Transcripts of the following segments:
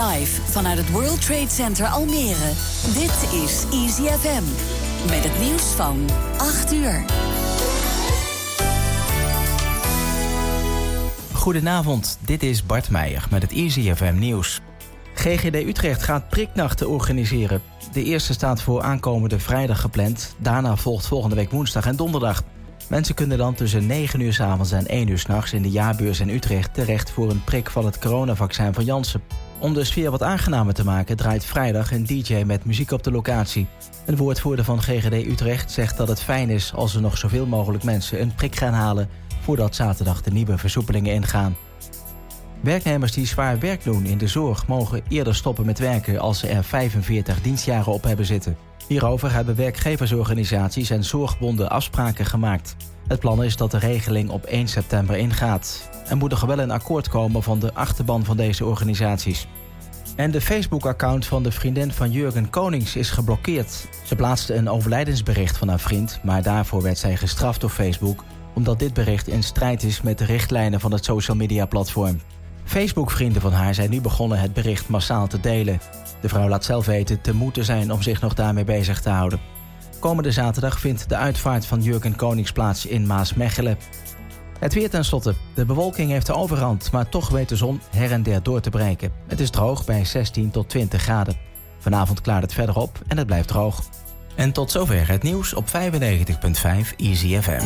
Live vanuit het World Trade Center Almere. Dit is Easy FM. Met het nieuws van 8 uur. Goedenavond, dit is Bart Meijer met het Easy FM nieuws. GGD Utrecht gaat priknachten organiseren. De eerste staat voor aankomende vrijdag gepland. Daarna volgt volgende week woensdag en donderdag. Mensen kunnen dan tussen 9 uur s avonds en 1 uur s'nachts in de jaarbeurs in Utrecht terecht voor een prik van het coronavaccin van Janssen. Om de sfeer wat aangenamer te maken draait vrijdag een DJ met muziek op de locatie. Een woordvoerder van GGD Utrecht zegt dat het fijn is als er nog zoveel mogelijk mensen een prik gaan halen voordat zaterdag de nieuwe versoepelingen ingaan. Werknemers die zwaar werk doen in de zorg mogen eerder stoppen met werken als ze er 45 dienstjaren op hebben zitten. Hierover hebben werkgeversorganisaties en zorgbonden afspraken gemaakt. Het plan is dat de regeling op 1 september ingaat. Er moet nog wel een akkoord komen van de achterban van deze organisaties. En de Facebook-account van de vriendin van Jurgen Konings is geblokkeerd. Ze plaatste een overlijdensbericht van haar vriend, maar daarvoor werd zij gestraft door Facebook omdat dit bericht in strijd is met de richtlijnen van het social media platform. Facebook-vrienden van haar zijn nu begonnen het bericht massaal te delen. De vrouw laat zelf weten te moeten zijn om zich nog daarmee bezig te houden. Komende zaterdag vindt de uitvaart van Jurgen Konings plaats in Maasmechelen. Het weer tenslotte. De bewolking heeft de overhand, maar toch weet de zon her en der door te breken. Het is droog bij 16 tot 20 graden. Vanavond klaart het verder op en het blijft droog. En tot zover het nieuws op 95.5 Easy FM.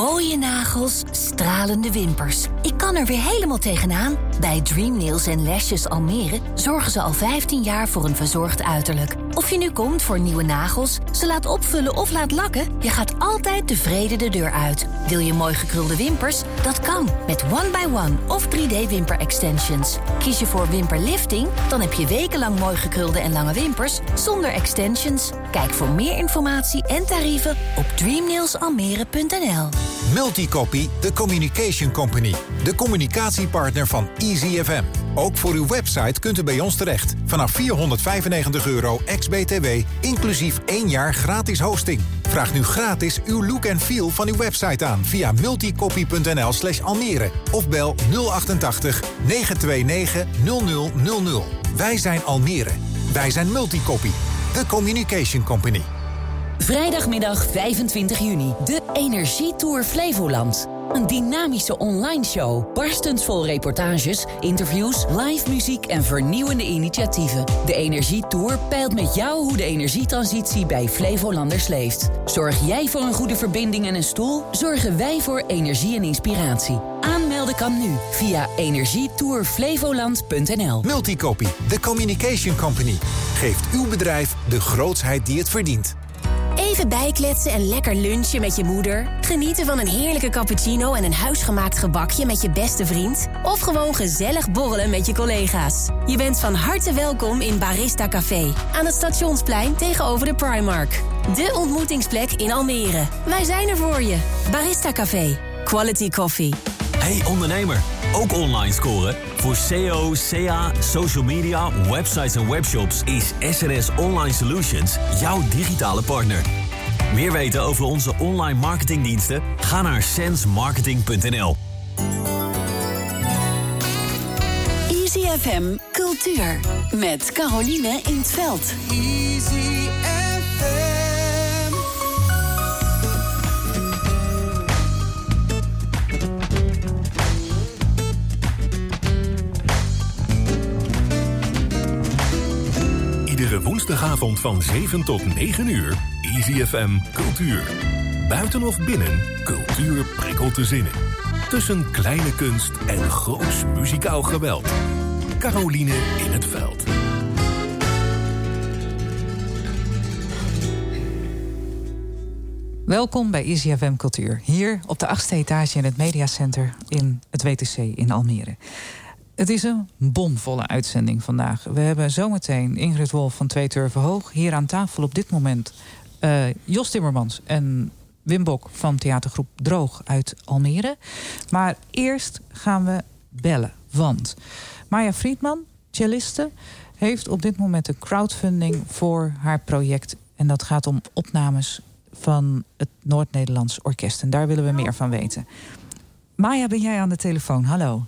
Mooie nagels, stralende wimpers. Ik kan er weer helemaal tegenaan. Bij Dream Nails en Lashes Almere zorgen ze al 15 jaar voor een verzorgd uiterlijk. Of je nu komt voor nieuwe nagels, ze laat opvullen of laat lakken... je gaat altijd tevreden de deur uit. Wil je mooi gekrulde wimpers? Dat kan met One by One of 3D-wimper extensions. Kies je voor wimperlifting? Dan heb je wekenlang mooi gekrulde en lange wimpers zonder extensions. Kijk voor meer informatie en tarieven op dreamnailsalmere.nl. Multicopy, the communication company. De communicatiepartner van EasyFM. Ook voor uw website kunt u bij ons terecht. Vanaf 495 euro ex-BTW, inclusief één jaar gratis hosting. Vraag nu gratis uw look en feel van uw website aan via multicopy.nl slash Almere. Of bel 088 929 0000. Wij zijn Almere. Wij zijn Multicopy, the communication company. Vrijdagmiddag 25 juni, de Energietour Flevoland. Een dynamische online show, barstend vol reportages, interviews, live muziek en vernieuwende initiatieven. De Energietour peilt met jou hoe de energietransitie bij Flevolanders leeft. Zorg jij voor een goede verbinding en een stoel? Zorgen wij voor energie en inspiratie. Aanmelden kan nu via energietourflevoland.nl. Multicopy, the communication company. Geeft uw bedrijf de grootsheid die het verdient. Even bijkletsen en lekker lunchen met je moeder. Genieten van een heerlijke cappuccino en een huisgemaakt gebakje met je beste vriend. Of gewoon gezellig borrelen met je collega's. Je bent van harte welkom in Barista Café. Aan het Stationsplein tegenover de Primark. De ontmoetingsplek in Almere. Wij zijn er voor je. Barista Café. Quality coffee. Hey ondernemer, ook online scoren? Voor SEO, SEA, social media, websites en webshops is SNS Online Solutions jouw digitale partner. Meer weten over onze online marketingdiensten? Ga naar sensmarketing.nl. Easy FM Cultuur met Caroline in het veld. Easy FM. Woensdagavond van 7 tot 9 uur. Easy FM Cultuur. Buiten of binnen, cultuur prikkelt de zinnen. Tussen kleine kunst en groots muzikaal geweld. Caroline in het veld. Welkom bij Easy FM Cultuur. Hier op de achtste etage in het Mediacenter in het WTC in Almere. Het is een bomvolle uitzending vandaag. We hebben zometeen Ingrid Wolf van Twee Turven Hoog. Hier aan tafel op dit moment uh, Jos Timmermans en Wim Bok van theatergroep Droog uit Almere. Maar eerst gaan we bellen. Want Maya Friedman, celliste, heeft op dit moment een crowdfunding voor haar project. En dat gaat om opnames van het Noord-Nederlands Orkest. En daar willen we meer van weten. Maya, ben jij aan de telefoon? Hallo.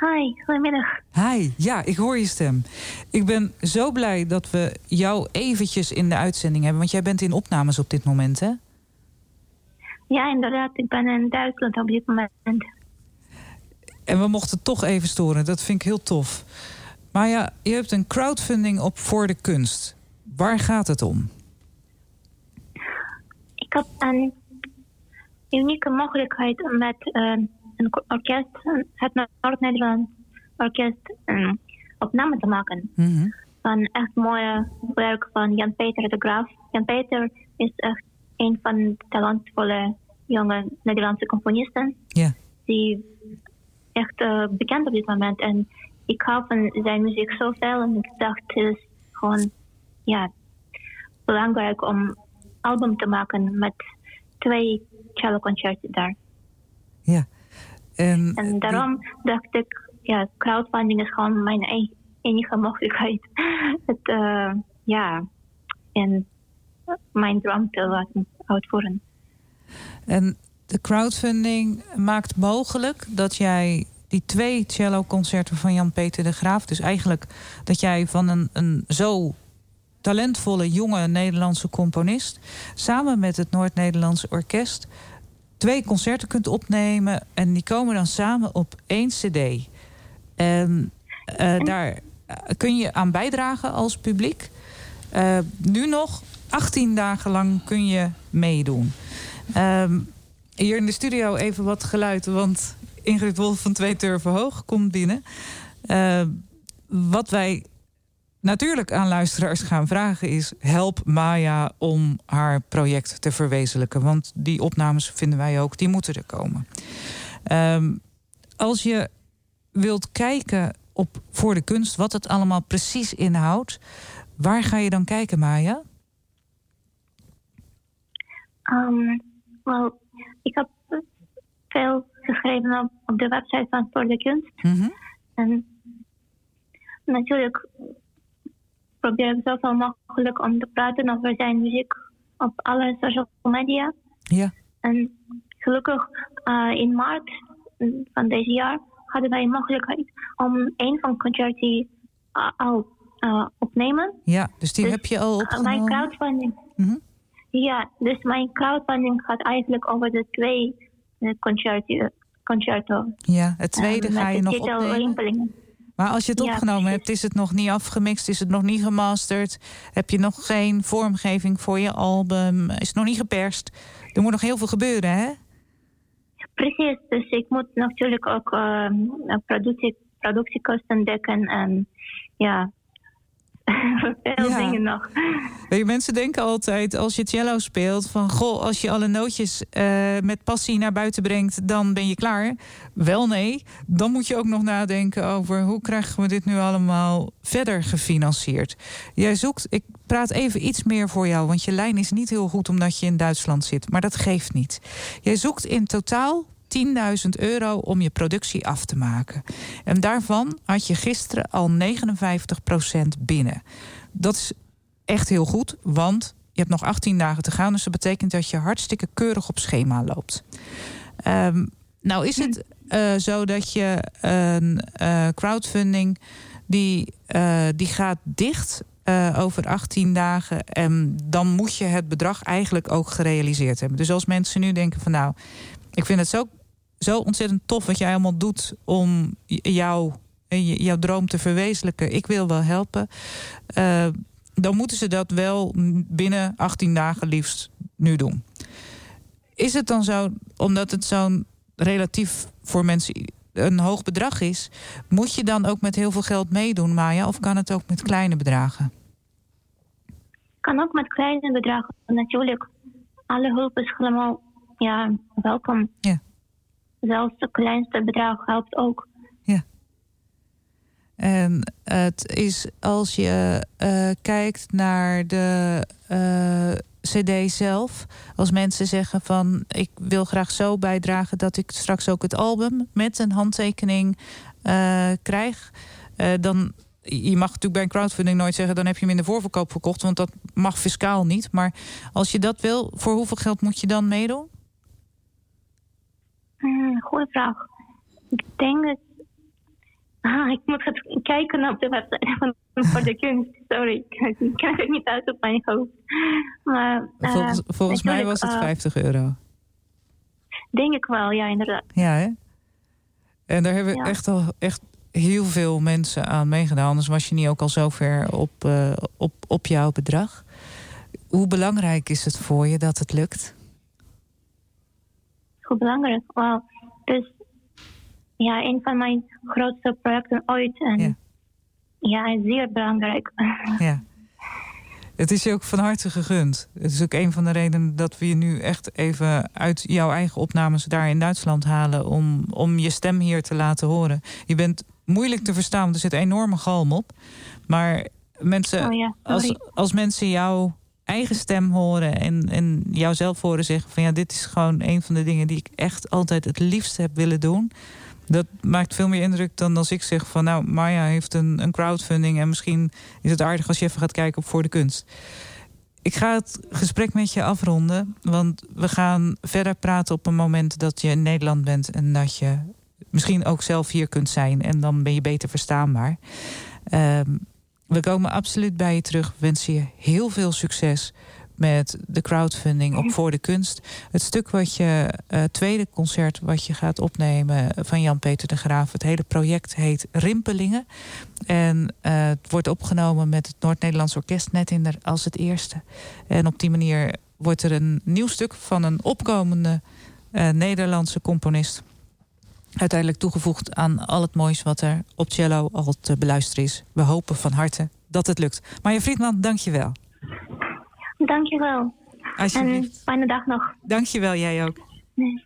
Hi, goedemiddag. Hi, ja, ik hoor je stem. Ik ben zo blij dat we jou eventjes in de uitzending hebben, want jij bent in opnames op dit moment, hè? Ja, inderdaad. Ik ben in Duitsland op dit moment. En we mochten toch even storen. Dat vind ik heel tof. Maar ja, je hebt een crowdfunding op voor de kunst. Waar gaat het om? Ik heb een unieke mogelijkheid met uh, een orkest, het Noord-Nederlands orkest, um, opname te maken. Mm -hmm. Van echt mooie werk van Jan-Peter de Graaf. Jan-Peter is echt een van de talentvolle jonge Nederlandse componisten. Ja. Die echt uh, bekend op dit moment. En ik hou van zijn muziek zoveel. En ik dacht, het is gewoon ja, belangrijk om album te maken met twee celloconcerten daar. Ja. En, en daarom die... dacht ik, ja, crowdfunding is gewoon mijn enige mogelijkheid. het, uh, ja, en mijn droom te laten uitvoeren. En de crowdfunding maakt mogelijk dat jij die twee cello-concerten van Jan-Peter de Graaf... dus eigenlijk dat jij van een, een zo talentvolle jonge Nederlandse componist... samen met het Noord-Nederlandse Orkest twee concerten kunt opnemen... en die komen dan samen op één cd. En uh, daar kun je aan bijdragen als publiek. Uh, nu nog 18 dagen lang kun je meedoen. Um, hier in de studio even wat geluid, want Ingrid Wolf van Twee Turven Hoog komt binnen. Uh, wat wij natuurlijk aan luisteraars gaan vragen is... help Maya om haar project te verwezenlijken. Want die opnames vinden wij ook, die moeten er komen. Um, als je wilt kijken op Voor de Kunst... wat het allemaal precies inhoudt... waar ga je dan kijken, Maya? Um, well, ik heb veel geschreven op, op de website van Voor de Kunst. Mm -hmm. En natuurlijk probeer zoveel mogelijk om te praten over zijn muziek op alle social media. Ja. En gelukkig uh, in maart van deze jaar hadden wij mogelijkheid om een van concerten uh, al uh, opnemen. Ja, dus die dus, heb je al opgenomen? Mijn crowdfunding. Mm -hmm. Ja, dus mijn crowdfunding gaat eigenlijk over de twee concerten. Concerto. Ja, het tweede ga je nog opnemen. Maar als je het ja, opgenomen precies. hebt, is het nog niet afgemixt, is het nog niet gemasterd, heb je nog geen vormgeving voor je album, is het nog niet geperst. Er moet nog heel veel gebeuren, hè? Precies, dus ik moet natuurlijk ook uh, productie, productiekosten dekken en ja, veel ja. dingen nog. Je, mensen denken altijd als je cello speelt van goh, als je alle nootjes uh, met passie naar buiten brengt, dan ben je klaar. Wel nee, dan moet je ook nog nadenken over hoe krijgen we dit nu allemaal verder gefinancierd. Jij zoekt, ik praat even iets meer voor jou, want je lijn is niet heel goed omdat je in Duitsland zit, maar dat geeft niet. Jij zoekt in totaal 10.000 euro om je productie af te maken. En daarvan had je gisteren al 59% binnen. Dat is echt heel goed, want je hebt nog 18 dagen te gaan. Dus dat betekent dat je hartstikke keurig op schema loopt. Um, nou is het uh, zo dat je een uh, crowdfunding... die, uh, die gaat dicht over 18 dagen. En dan moet je het bedrag eigenlijk ook gerealiseerd hebben. Dus als mensen nu denken van nou... ik vind het zo zo ontzettend tof wat jij allemaal doet om jou, jouw droom te verwezenlijken. Ik wil wel helpen. Uh, dan moeten ze dat wel binnen 18 dagen liefst nu doen. Is het dan zo, omdat het zo'n relatief voor mensen een hoog bedrag is, moet je dan ook met heel veel geld meedoen, Maya? Of kan het ook met kleine bedragen? Kan ook met kleine bedragen, natuurlijk. Alle hulp is helemaal ja, welkom. Ja zelfs het kleinste bedrag helpt ook. Ja. En het is als je uh, kijkt naar de uh, CD zelf, als mensen zeggen van ik wil graag zo bijdragen dat ik straks ook het album met een handtekening uh, krijg, dan je mag natuurlijk bij een crowdfunding nooit zeggen... dan heb je hem in de voorverkoop verkocht, want dat mag fiscaal niet. Maar als je dat wil, voor hoeveel geld moet je dan meedoen? Hmm, goeie vraag. Ik denk dat Ah, ik moet het kijken op de website van voor de kunst. Sorry, ik kan het niet uit op mijn hoofd. Maar, uh, volgens volgens mij was het 50 euro. Denk ik wel, ja, inderdaad. Ja, hè? En daar hebben ja. echt al echt heel veel mensen aan meegedaan. Anders was je niet ook al zover op, uh, op, op jouw bedrag. Hoe belangrijk is het voor je dat het lukt? Hoe belangrijk? Wow. Dus ja, een van mijn grootste projecten ooit. En ja, ja zeer belangrijk. Ja. Het is je ook van harte gegund. Het is ook een van de redenen dat we je nu echt even uit jouw eigen opnames daar in Duitsland halen. Om, om je stem hier te laten horen. Je bent moeilijk te verstaan, want er zit enorme galm op. Maar mensen, oh ja, als, als mensen jouw eigen stem horen en, en jouzelf horen zeggen van ja, dit is gewoon een van de dingen die ik echt altijd het liefst heb willen doen. Dat maakt veel meer indruk dan als ik zeg van nou, Maya heeft een, een crowdfunding en misschien is het aardig als je even gaat kijken op Voor de Kunst. Ik ga het gesprek met je afronden, want we gaan verder praten op een moment dat je in Nederland bent en dat je misschien ook zelf hier kunt zijn en dan ben je beter verstaanbaar. Um, we komen absoluut bij je terug. We wensen je heel veel succes met de crowdfunding op Voor de Kunst. Het stuk wat je, uh, tweede concert wat je gaat opnemen van Jan-Peter de Graaf. Het hele project heet Rimpelingen. En uh, het wordt opgenomen met het Noord-Nederlands Orkest net in als het eerste. En op die manier wordt er een nieuw stuk van een opkomende uh, Nederlandse componist uiteindelijk toegevoegd aan al het moois wat er op cello al te beluisteren is. We hopen van harte dat het lukt. Marja Friedman, dank je wel. Dank je wel. En fijne dag nog. Dank je wel, jij ook. Nee.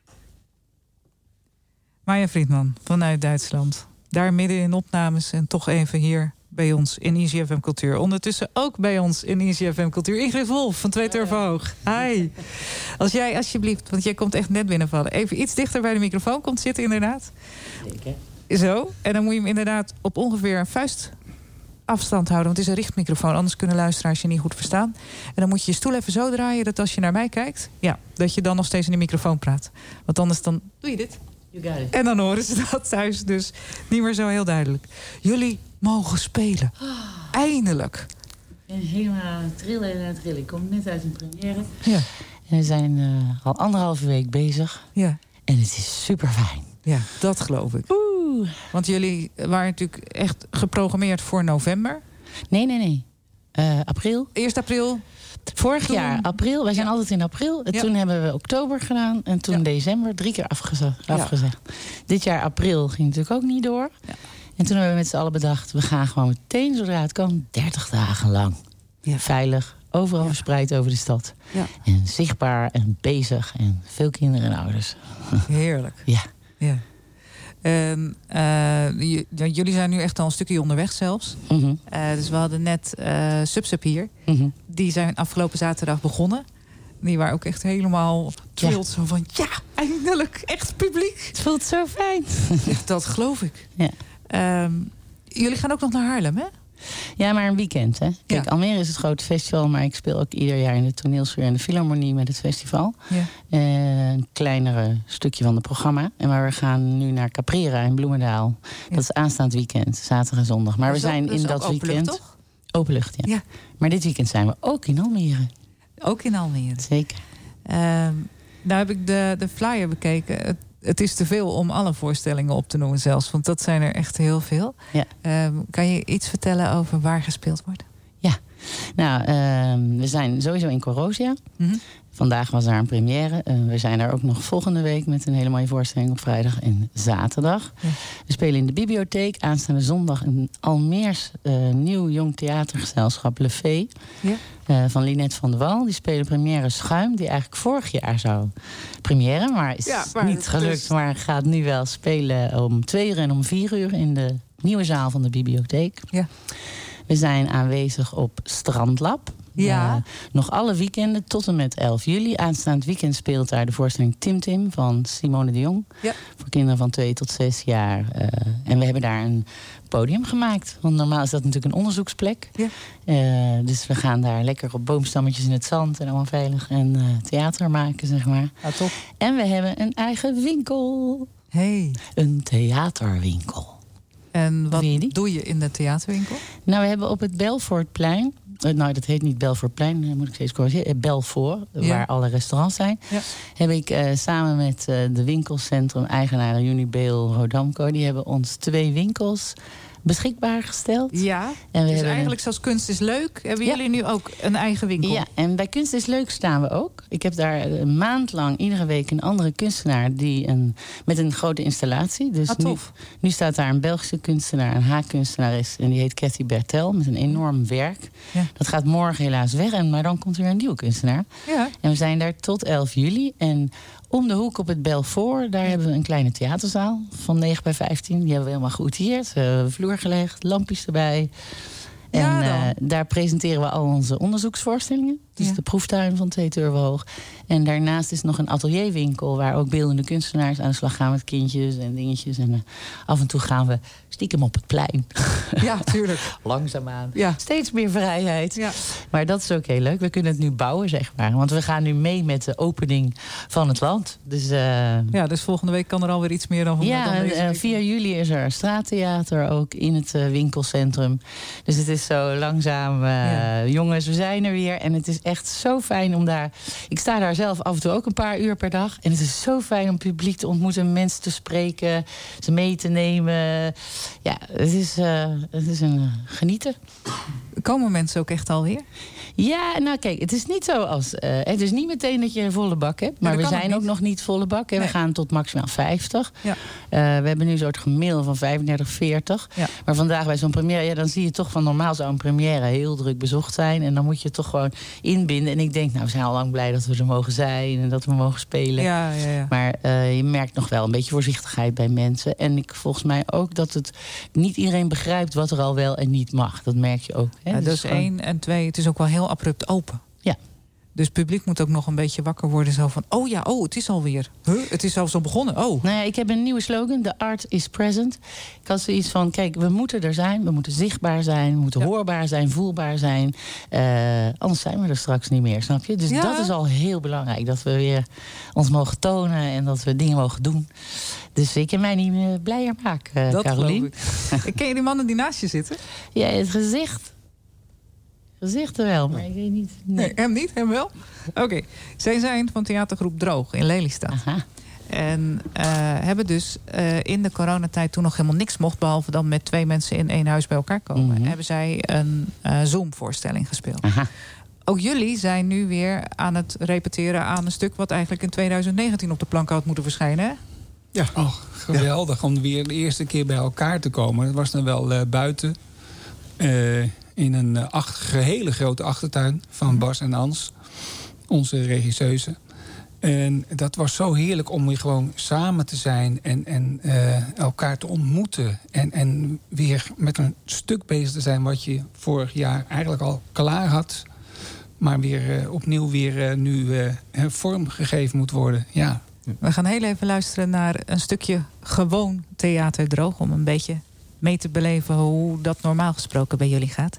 Marja Friedman vanuit Duitsland. Daar midden in opnames en toch even hier bij ons in ICFM Cultuur. Ondertussen ook bij ons in ICFM Cultuur. Ingrid Wolf van Twee Turven Hoog. Hi. Als jij alsjeblieft, want jij komt echt net binnenvallen... even iets dichter bij de microfoon komt zitten inderdaad. Zeker. Zo. En dan moet je hem inderdaad op ongeveer een vuist afstand houden. Want het is een richtmicrofoon, anders kunnen luisteraars je niet goed verstaan. En dan moet je je stoel even zo draaien dat als je naar mij kijkt... ja, dat je dan nog steeds in de microfoon praat. Want anders dan doe je dit. En dan horen ze dat thuis dus niet meer zo heel duidelijk. Jullie mogen spelen. Eindelijk. En helemaal trillen en trillen. Ik kom net uit een première. Ja. En we zijn uh, al anderhalve week bezig. Ja. En het is super fijn. Ja, dat geloof ik. Oeh. Want jullie waren natuurlijk echt geprogrammeerd voor november. Nee, nee, nee. Uh, april. 1 april. Vorig toen... jaar, april. Wij zijn altijd in april. En Ja. toen hebben we oktober gedaan. En toen Ja. december drie keer afgezegd. Ja. afgezegd. Dit jaar april ging natuurlijk ook niet door. En toen hebben we met z'n allen bedacht... we gaan gewoon meteen, zodra het kan, 30 dagen lang. Ja. Veilig, overal verspreid over de stad. Ja. En zichtbaar en bezig. En veel kinderen en ouders. Heerlijk. Ja. Ja. En, eh, jullie zijn nu echt al een stukje onderweg zelfs. Mhm. Eh, dus we hadden net eh Subsub hier. Mhm. Die zijn afgelopen zaterdag begonnen. Die waren ook echt helemaal thrilled. Zo van, ja, eindelijk, echt publiek. Het voelt zo fijn. Dat geloof ik. Ja. Ehm, jullie gaan ook nog naar Haarlem, hè? Ja, maar een weekend, hè? Kijk, Ja. Almere is het grote festival... maar ik speel ook ieder jaar in de toneelsfeer en de Philharmonie met het festival. Ja. Eh, een kleinere stukje van het programma. En maar we gaan nu naar Caprera in Bloemendaal. Ja. Dat is aanstaand weekend, zatendag en zondag. Maar we zijn ook- in dat openlucht, weekend... toch? Openlucht, ja. Ja. Maar dit weekend zijn we ook in Almere. Ook in Almere. Zeker. Ehm nou heb ik de, de flyer bekeken. Het, het is te veel om alle voorstellingen op te noemen zelfs. Want dat zijn er echt heel veel. Ja. Ehm, kan je iets vertellen over waar gespeeld wordt? Nou, ehm, we zijn sowieso in Corosia. Mhm. Vandaag was daar een première. Eh, we zijn daar ook nog volgende week met een hele mooie voorstelling op vrijdag en zaterdag. Ja. We spelen in de bibliotheek. Aanstaande zondag een Almeers eh, nieuw jong theatergezelschap Le Fee. Ja. eh, van Linette van der Wal. Die spelen première Schuim. Die eigenlijk vorig jaar zou première. Maar is Ja, maar niet het gelukt. is- Maar gaat nu wel spelen om twee uur en om vier uur in de nieuwe zaal van de bibliotheek. Ja. We zijn aanwezig op Strandlab. Ja. Eh, nog alle weekenden tot en met 11 juli. Aanstaand weekend speelt daar de voorstelling Tim Tim van Simone de Jong. Ja. Voor kinderen van 2 tot 6 jaar. Eh, en we hebben daar een podium gemaakt. Want normaal is dat natuurlijk een onderzoeksplek. Ja. Eh, dus we gaan daar lekker op boomstammetjes in het zand en allemaal veilig en theater maken, zeg maar. Ja, top. En we hebben een eigen winkel. Hey. Een theaterwinkel. En wat doe je in de theaterwinkel? Nou, we hebben op het Belfortplein... eh, Nou, dat heet niet Belfortplein, eh, moet ik steeds corrigeren. eh, Belfort, Ja. waar alle restaurants zijn. Ja. Heb ik samen met de winkelcentrum-eigenaren Unibeel Rodamco... die hebben ons twee winkels beschikbaar gesteld. Ja, En we dus eigenlijk zoals kunst is leuk... hebben Ja. jullie nu ook een eigen winkel? Ja, en bij Kunst is Leuk staan we ook. Ik heb daar een maand lang iedere week een andere kunstenaar die een, met een grote installatie. Dus Ah, tof. Nu, nu staat daar een Belgische kunstenaar, een haakkunstenares. En die heet Cathy Bertel met een enorm werk. Ja. Dat gaat morgen helaas weg, en, maar dan komt er weer een nieuwe kunstenaar. Ja. En we zijn daar tot 11 juli. En om de hoek op het Belfort, daar hebben we een kleine theaterzaal van 9 bij 15. Die hebben we helemaal geoutilleerd. We hebben vloer gelegd, lampjes erbij. En Ja, eh, daar presenteren we al onze onderzoeksvoorstellingen. Dus Ja. de proeftuin van twee hoog. En daarnaast is nog een atelierwinkel... waar ook beeldende kunstenaars aan de slag gaan met kindjes en dingetjes. En eh, af en toe gaan we stiekem op het plein. Ja, tuurlijk. Langzaamaan. Ja. Steeds meer vrijheid. Ja. Maar dat is ook heel leuk. We kunnen het nu bouwen, zeg maar. Want we gaan nu mee met de opening van het land. Dus eh, ja, dus volgende week kan er alweer iets meer dan, ja, dan deze eh, week. 4 juli is er een straattheater ook in het eh, winkelcentrum. Dus het is zo langzaam. eh, Ja. Jongens, we zijn er weer. En het is echt zo fijn om daar... Ik sta daar zelf af en toe ook een paar uur per dag. En het is zo fijn om publiek te ontmoeten, mensen te spreken, ze mee te nemen. Ja, het is, eh, het is een eh, genieten. Komen mensen ook echt alweer? Ja, nou kijk, het is niet zo als. eh, het is niet meteen dat je een volle bak hebt. Maar we zijn ook nog niet volle bak. Nee. We gaan tot maximaal 50. Ja. Eh, we hebben nu een soort gemiddelde van 35, 40. Ja. Maar vandaag bij zo'n première, ja, dan zie je toch van normaal zou een première heel druk bezocht zijn. En dan moet je toch gewoon inbinden. En ik denk, nou, we zijn al lang blij dat we er mogen zijn en dat we mogen spelen. Ja, ja, ja. Maar eh, je merkt nog wel een beetje voorzichtigheid bij mensen. En ik volgens mij ook dat het niet iedereen begrijpt wat er al wel en niet mag. Dat merk je ook. Hè? Dus is één. En twee, het is ook wel heel abrupt open. Ja. Dus het publiek moet ook nog een beetje wakker worden. Zo van, oh ja, oh, het is alweer. Huh? Het is zelfs al begonnen. Oh. Nou ja, ik heb een nieuwe slogan. The art is present. Ik had zoiets van, kijk, we moeten er zijn. We moeten zichtbaar zijn. We moeten Ja. hoorbaar zijn, voelbaar zijn. Eh, anders zijn we er straks niet meer, snap je? Dus Ja. dat is al heel belangrijk. Dat we weer ons mogen tonen en dat we dingen mogen doen. Dus ik kan mij niet meer blijer maken, dat Carolien. geloof ik. Ken je die mannen die naast je zitten? Ja, het gezicht. Gezichten wel, maar ik weet niet. Nee, hem niet, hem wel. Oké. Zij zijn van theatergroep Droog in Lelystad. Aha. En eh, hebben dus eh, in de coronatijd toen nog helemaal niks mocht... behalve dan met twee mensen in één huis bij elkaar komen... Mhm. hebben zij een eh, Zoom-voorstelling gespeeld. Aha. Ook jullie zijn nu weer aan het repeteren aan een stuk... wat eigenlijk in 2019 op de plank had moeten verschijnen. hè? Ja, oh, geweldig om weer de eerste keer bij elkaar te komen. Het was dan wel eh, buiten. In een eh, gehele grote achtertuin van Bas en Ans. Onze regisseuzen. En dat was zo heerlijk om weer gewoon samen te zijn en, en eh, elkaar te ontmoeten. En, en weer met een stuk bezig te zijn wat je vorig jaar eigenlijk al klaar had. Maar weer eh, opnieuw weer nu vorm gegeven moet worden. Ja, We gaan heel even luisteren naar een stukje gewoon theater droog... om een beetje mee te beleven hoe dat normaal gesproken bij jullie gaat.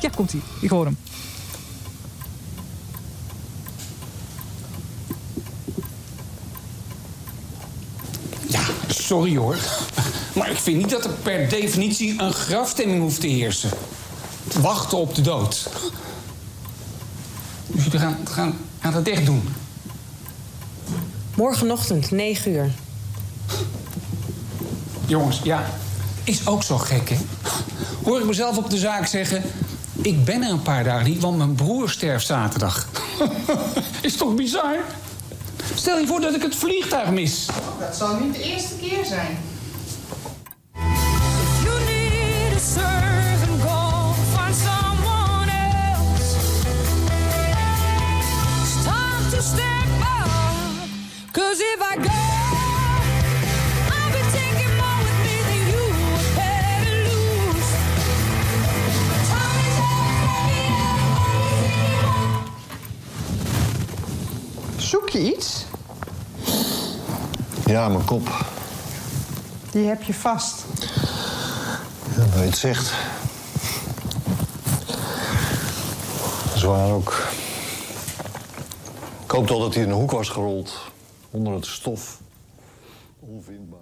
Ja, komt ie. Ik hoor hem. Ja, sorry hoor. Maar ik vind niet dat er per definitie een grafstemming hoeft te heersen. Wachten op de dood. Dus jullie gaan, gaan, gaan het echt doen. Morgenochtend, 9 uur. Jongens, ja, is ook zo gek, hè? Hoor ik mezelf op de zaak zeggen... ik ben er een paar dagen niet, want mijn broer sterft zaterdag. is toch bizar? Stel je voor dat ik het vliegtuig mis. Dat zal niet de eerste keer zijn. Mijn kop. Die heb je vast. Ja, nou je het zegt. zwaar ook. Ik hoop toch dat hij in een hoek was gerold. Onder het stof. Onvindbaar.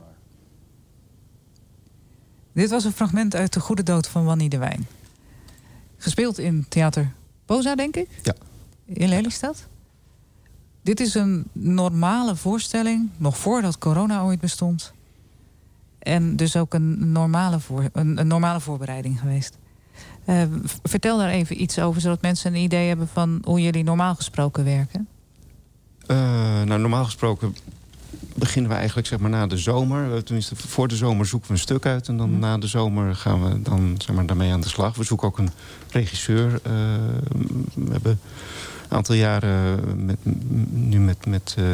Dit was een fragment uit De Goede Dood van Wannie de Wijn. Gespeeld in Theater Poza, denk ik? Ja. In Lelystad? Dit is een normale voorstelling, nog voordat corona ooit bestond. En dus ook een normale, voor, een, een normale voorbereiding geweest. Eh, vertel daar even iets over, zodat mensen een idee hebben van hoe jullie normaal gesproken werken. Eh, nou, normaal gesproken beginnen we eigenlijk zeg maar, na de zomer. Tenminste, voor de zomer zoeken we een stuk uit. En dan na de zomer gaan we dan zeg maar, daarmee aan de slag. We zoeken ook een regisseur. Eh, we hebben een aantal jaren met, nu met, met eh,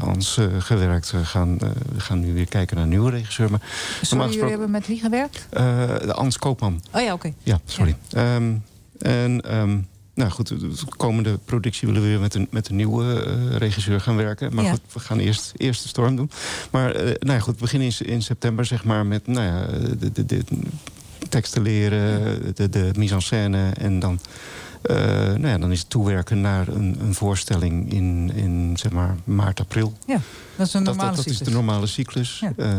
Hans eh, gewerkt. We gaan, eh, we gaan nu weer kijken naar een nieuwe regisseur. Maar Sorry, jullie hebben met wie gewerkt? eh, de Ans Koopman. Oh ja, oké. Ja, sorry. Ehm, en ehm, nou goed, de de komende productie willen we weer met een, met een nieuwe eh, regisseur gaan werken. Maar Ja. goed, we gaan eerst, eerst de storm doen. Maar eh, nou ja, goed, we beginnen in, in september zeg maar met nou ja, de, de, de teksten leren, de, de mise en scène. En dan, eh, nou ja, dan is het toewerken naar een, een voorstelling in, in zeg maar maart, april. Ja, dat is een Dat, normale dat, dat is cyclus. de normale cyclus. Ja. Ja,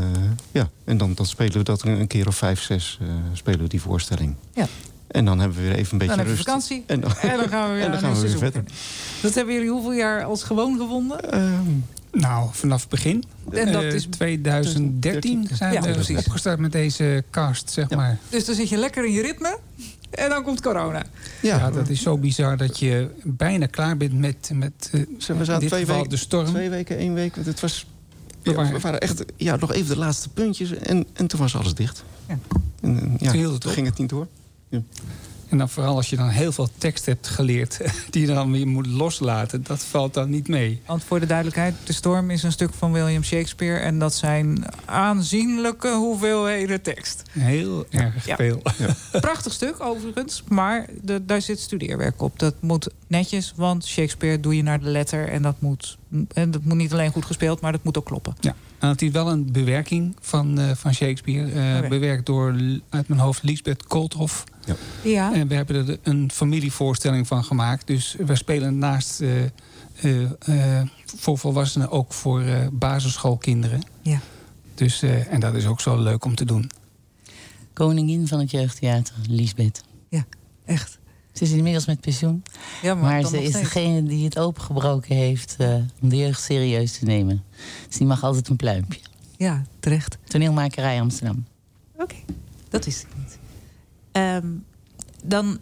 ja. en dan, dan spelen we dat een, keer of vijf, zes eh, spelen we die voorstelling. Ja. En dan hebben we weer even een beetje Dan rust. vakantie En dan, en dan gaan we weer, en dan aan gaan een we weer seizoen verder. Dat hebben jullie hoeveel jaar als gewoon gevonden? Ehm, Nou, vanaf het begin. En dat Eh, is 2013 zijn Ja, we precies. opgestart met deze cast, zeg maar. Dus dan zit je lekker in je ritme en dan komt corona. Ja, dat is zo bizar dat je bijna klaar bent met, met eh, we in zaten dit twee geval weken, de storm. twee weken, één week. want Het was, We ja, waren- we waren echt ja, nog even de laatste puntjes. En, en toen was alles dicht. Ja. En, ja, Toen hield het toen ging het niet door. Ja. En dan vooral als je dan heel veel tekst hebt geleerd... die je dan weer moet loslaten, dat valt dan niet mee. Want voor de duidelijkheid, De Storm is een stuk van William Shakespeare... en dat zijn aanzienlijke hoeveelheden tekst. Heel erg Ja. veel. Prachtig stuk overigens, maar de, daar zit studeerwerk op. Dat moet netjes, want Shakespeare doe je naar de letter... en dat moet, en dat moet niet alleen goed gespeeld, maar dat moet ook kloppen. Ja, en het is wel een bewerking van, eh, van Shakespeare. eh, Oké. Bewerkt door, uit mijn hoofd, Lisbeth Koolthof. Ja. En we hebben er een familievoorstelling van gemaakt. Dus we spelen naast eh, eh, eh, voor volwassenen ook voor eh, basisschoolkinderen. Ja. Dus, eh, en dat is ook zo leuk om te doen. Koningin van het jeugdtheater, Liesbeth. Ja, echt. Ze is inmiddels met pensioen. Ja, maar ze is steeds. degene die het opengebroken heeft eh, om de jeugd serieus te nemen. Dus die mag altijd een pluimpje. Ja, terecht. Toneelmakerij Amsterdam. Dat is het niet. Ehm, dan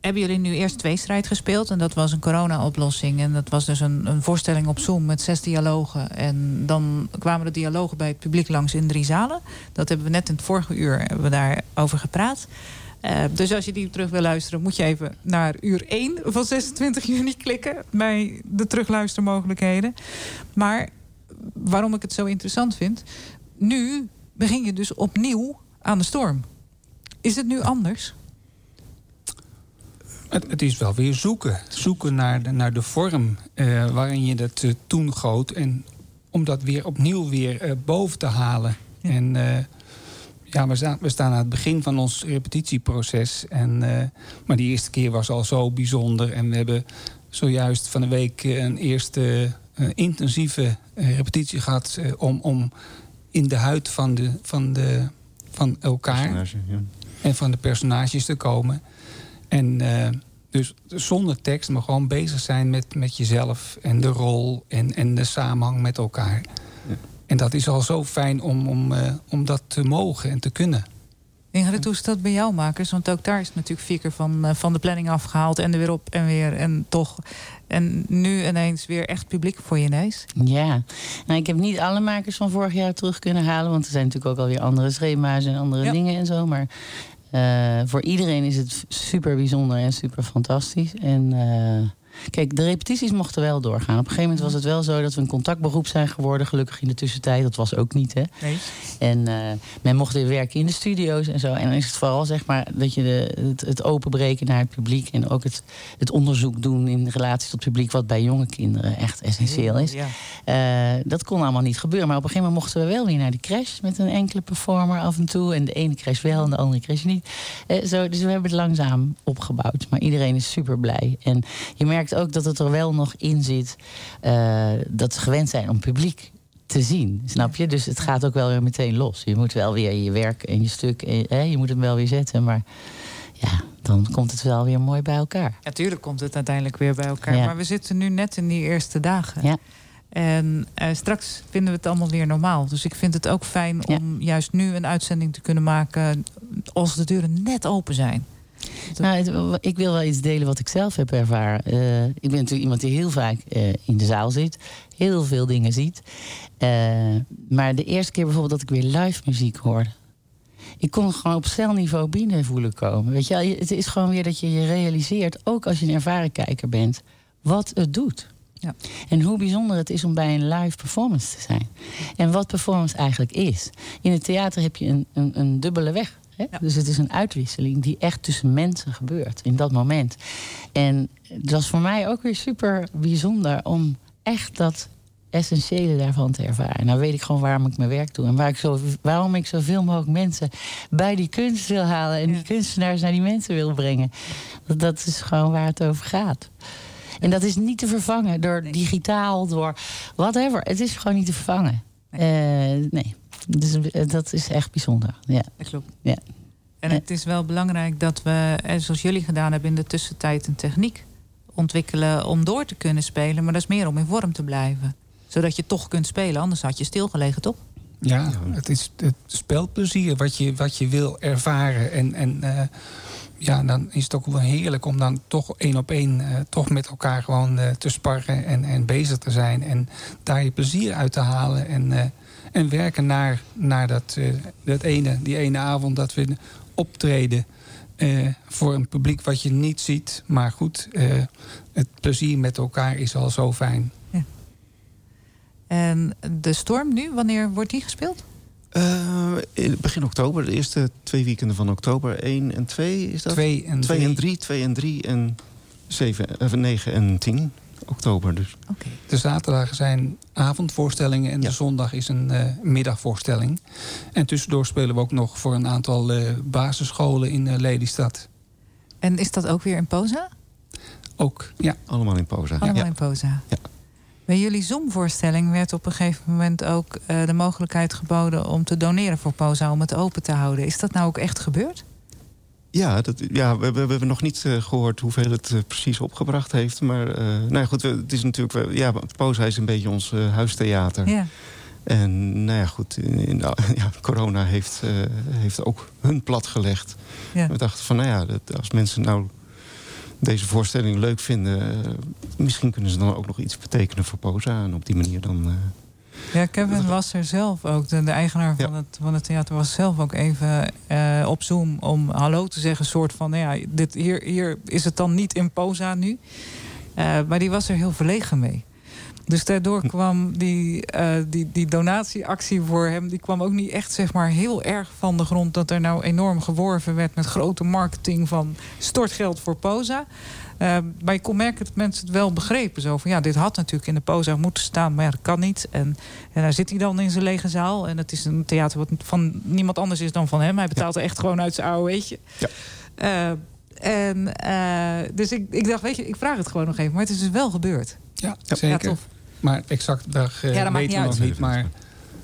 hebben jullie nu eerst twee strijd gespeeld. En dat was een corona-oplossing. En dat was dus een, een voorstelling op Zoom met zes dialogen. En dan kwamen de dialogen bij het publiek langs in drie zalen. Dat hebben we net in het vorige uur hebben we daarover gepraat. Eh, dus als je die terug wil luisteren, moet je even naar uur 1 van 26 juni klikken bij de terugluistermogelijkheden. Maar waarom ik het zo interessant vind, nu begin je dus opnieuw aan de storm. Is het nu anders? Het, het is wel weer zoeken. Zoeken naar de, naar de vorm eh, waarin je dat eh, toen goot. En om dat weer opnieuw weer boven te halen. En eh, ja, we staan, we staan aan het begin van ons repetitieproces. En, eh, maar die eerste keer was al zo bijzonder. En we hebben zojuist van de week eh, een eerste eh, intensieve repetitie gehad... eh, om, om in de huid van, de, van, de, van elkaar ja. en van de personages te komen. En dus zonder tekst, maar gewoon bezig zijn met, met jezelf en de rol en, en de samenhang met elkaar. En dat is al zo fijn om, om, eh, om dat te mogen en te kunnen. Ingrid, hoe is dat bij jou, makers? Want ook daar is het natuurlijk vier keer van, eh, van de planning afgehaald... en er weer op en weer en toch. En nu ineens weer echt publiek voor je neus. Ja, nou, ik heb niet alle makers van vorig jaar terug kunnen halen. Want er zijn natuurlijk ook alweer andere schema's en andere dingen en zo. Maar eh, voor iedereen is het super bijzonder en super fantastisch. En eh, Kijk, de repetities mochten wel doorgaan. Op een gegeven moment was het wel zo dat we een contactberoep zijn geworden. Gelukkig in de tussentijd. Dat was ook niet, hè. Nee. En eh, men mocht weer werken in de studio's en zo. En dan is het vooral zeg maar dat je de, het, het openbreken naar het publiek en ook het, het onderzoek doen in relatie tot het publiek, wat bij jonge kinderen echt essentieel is. Ja. Eh, dat kon allemaal niet gebeuren. Maar op een gegeven moment mochten we wel weer naar de crash met een enkele performer af en toe. En de ene crash wel en de andere crash niet. Eh, zo, dus we hebben het langzaam opgebouwd. Maar iedereen is super blij. En je merkt ook dat het er wel nog in zit eh, dat ze gewend zijn om publiek te zien. Snap je? Dus het gaat ook wel weer meteen los. Je moet wel weer je werk en je stuk, eh, je moet hem wel weer zetten. Maar ja, dan komt het wel weer mooi bij elkaar. Natuurlijk komt het uiteindelijk weer bij elkaar. Ja. Maar we zitten nu net in die eerste dagen. Ja. En eh, straks vinden we het allemaal weer normaal. Dus ik vind het ook fijn om juist nu een uitzending te kunnen maken... als de deuren net open zijn. Nou, ik wil wel iets delen wat ik zelf heb ervaren. Eh, ik ben natuurlijk iemand die heel vaak eh, in de zaal zit. Heel veel dingen ziet. Eh, maar de eerste keer bijvoorbeeld dat ik weer live muziek hoorde. Ik kon gewoon op celniveau binnen voelen komen. Weet je- het is gewoon weer dat je je realiseert, ook als je een ervaren kijker bent, wat het doet. Ja. En hoe bijzonder het is om bij een live performance te zijn. En wat performance eigenlijk is. In het theater heb je een, een, een dubbele weg. Hè? Dus het is een uitwisseling die echt tussen mensen gebeurt in dat moment. En het was voor mij ook weer super bijzonder om echt dat essentiële daarvan te ervaren. Nou weet ik gewoon waarom ik mijn werk doe. En waar ik zo, waarom ik zoveel mogelijk mensen bij die kunst wil halen. En die kunstenaars naar die mensen wil brengen. Dat, dat is gewoon waar het over gaat. En dat is niet te vervangen door digitaal, door whatever. Het is gewoon niet te vervangen. Nee. nee. Dus eh, dat is echt bijzonder. Ja. Dat klopt. Ja. En het is wel belangrijk dat we, eh, zoals jullie gedaan hebben... in de tussentijd een techniek ontwikkelen om door te kunnen spelen. Maar dat is meer om in vorm te blijven. Zodat je toch kunt spelen, anders had je stilgelegen, toch? Ja, het is het spelplezier wat je, wat je wil ervaren. En, en eh, ja, dan is het ook wel heerlijk om dan toch één op één eh, toch met elkaar gewoon eh, te sparren en, en bezig te zijn. En daar je plezier uit te halen. En, eh, en werken naar, naar dat, eh, dat ene, die ene avond dat we optreden. eh, voor een publiek wat je niet ziet. Maar goed, eh, het plezier met elkaar is al zo fijn. En de storm nu, wanneer wordt die gespeeld? Eh, in begin oktober, de eerste twee weekenden van oktober. 1 en 2 is dat? Twee en 2 en drie. 3, 2 en 3 en 7, eh, 9 en 10 oktober dus. De zaterdagen zijn avondvoorstellingen en de zondag is een eh, middagvoorstelling. En tussendoor spelen we ook nog voor een aantal eh, basisscholen in eh, Lelystad. En is dat ook weer in Poza? Ook, ja. Allemaal in Poza. Allemaal in Poza. Bij jullie Zoom-voorstelling werd op een gegeven moment ook eh, de mogelijkheid geboden om te doneren voor Poza, om het open te houden. Is dat nou ook echt gebeurd? Ja, dat, ja we, we, we hebben nog niet eh, gehoord hoeveel het eh, precies opgebracht heeft. Maar eh, nou ja, goed, we- het is natuurlijk... wel- Ja, Poza is een beetje ons huistheater. Ja. En nou ja, goed, in, in- ja, corona heeft, heeft ook hun plat gelegd. Ja. We dachten van, nou ja, dat, als mensen nou deze voorstelling leuk vinden... misschien kunnen ze dan ook nog iets betekenen voor Poza. En op die manier dan... Ja, Kevin was er zelf ook. De, de eigenaar van, het, van het theater was zelf ook even eh, op Zoom om hallo te zeggen. soort van, nou ja, dit, hier, hier is het dan niet in Poza nu. Eh, maar die was er heel verlegen mee. Dus daardoor kwam die, eh, die, die donatieactie voor hem... die kwam ook niet echt zeg maar, heel erg van de grond... dat er nou enorm geworven werd met grote marketing van stortgeld voor Poza. Eh, maar je kon merken dat mensen het wel begrepen. Zo van, ja, dit had natuurlijk in de Poza moeten staan, maar ja, dat kan niet. En, en daar zit hij dan in zijn lege zaal. En het is een theater wat van niemand anders is dan van hem. Hij betaalt er echt gewoon uit zijn AOE'tje. Ja. Eh, en, eh, dus ik, ik dacht, weet je, ik vraag het gewoon nog even. Maar het is dus wel gebeurd. Ja, Ja, zeker. tof. Maar exact dag eh Ja, dat maakt weten we niet nog uit. niet. Maar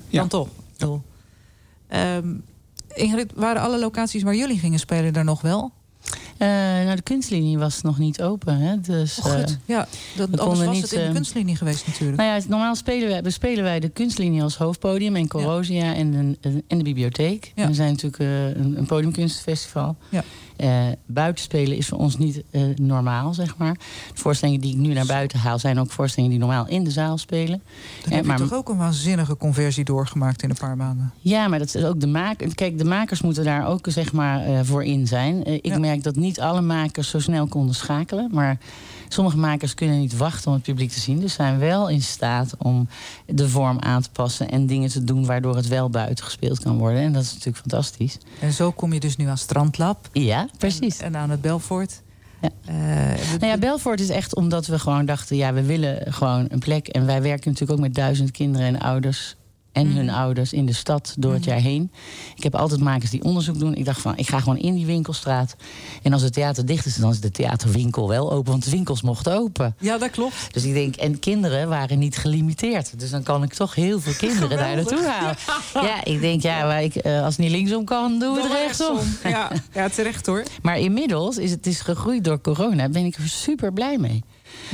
ja. Dan toch. Toch. Ehm, Ingrid, waren alle locaties waar jullie gingen spelen er nog wel? Eh, nou, de kunstlinie was nog niet open. Hè? Dus, Oh, goed. eh, Ja, dat, we anders konden was niet, het in de eh, kunstlinie geweest natuurlijk. Nou ja, normaal spelen wij, bespelen wij de kunstlinie als hoofdpodium en Corrosia en, de, en de bibliotheek. En we zijn natuurlijk een, een podiumkunstfestival. Ja. Eh, buitenspelen is voor ons niet eh, normaal, zeg maar. De voorstellingen die ik nu naar buiten haal... zijn ook voorstellingen die normaal in de zaal spelen. Dan Eh, heb je toch ook een waanzinnige conversie doorgemaakt in een paar maanden. Ja, maar dat is ook de makers. Kijk, de makers moeten daar ook zeg maar, eh, voor in zijn. Eh, ik merk dat niet niet alle makers zo snel konden schakelen. Maar sommige makers kunnen niet wachten om het publiek te zien. Dus zijn wel in staat om de vorm aan te passen en dingen te doen waardoor het wel buiten gespeeld kan worden. En dat is natuurlijk fantastisch. En zo kom je dus nu aan Strandlab. Ja, precies. En, aan het Belfort. Ja. nou ja, Belfort is echt omdat we gewoon dachten... ja, we willen gewoon een plek. En wij werken natuurlijk ook met duizend kinderen en ouders... en hun ouders in de stad door het jaar heen. Ik heb altijd makers die onderzoek doen. Ik dacht van, ik ga gewoon in die winkelstraat. En als het theater dicht is, dan is de theaterwinkel wel open. Want de winkels mochten open. Ja, dat klopt. Dus ik denk, en kinderen waren niet gelimiteerd. Dus dan kan ik toch heel veel kinderen daar naartoe halen. Ja. ik denk, ja, maar ik, eh, als het niet linksom kan, doen we het rechtsom. rechtsom. Ja, ja, terecht hoor. Maar inmiddels is het is gegroeid door corona. Ben ik er super blij mee.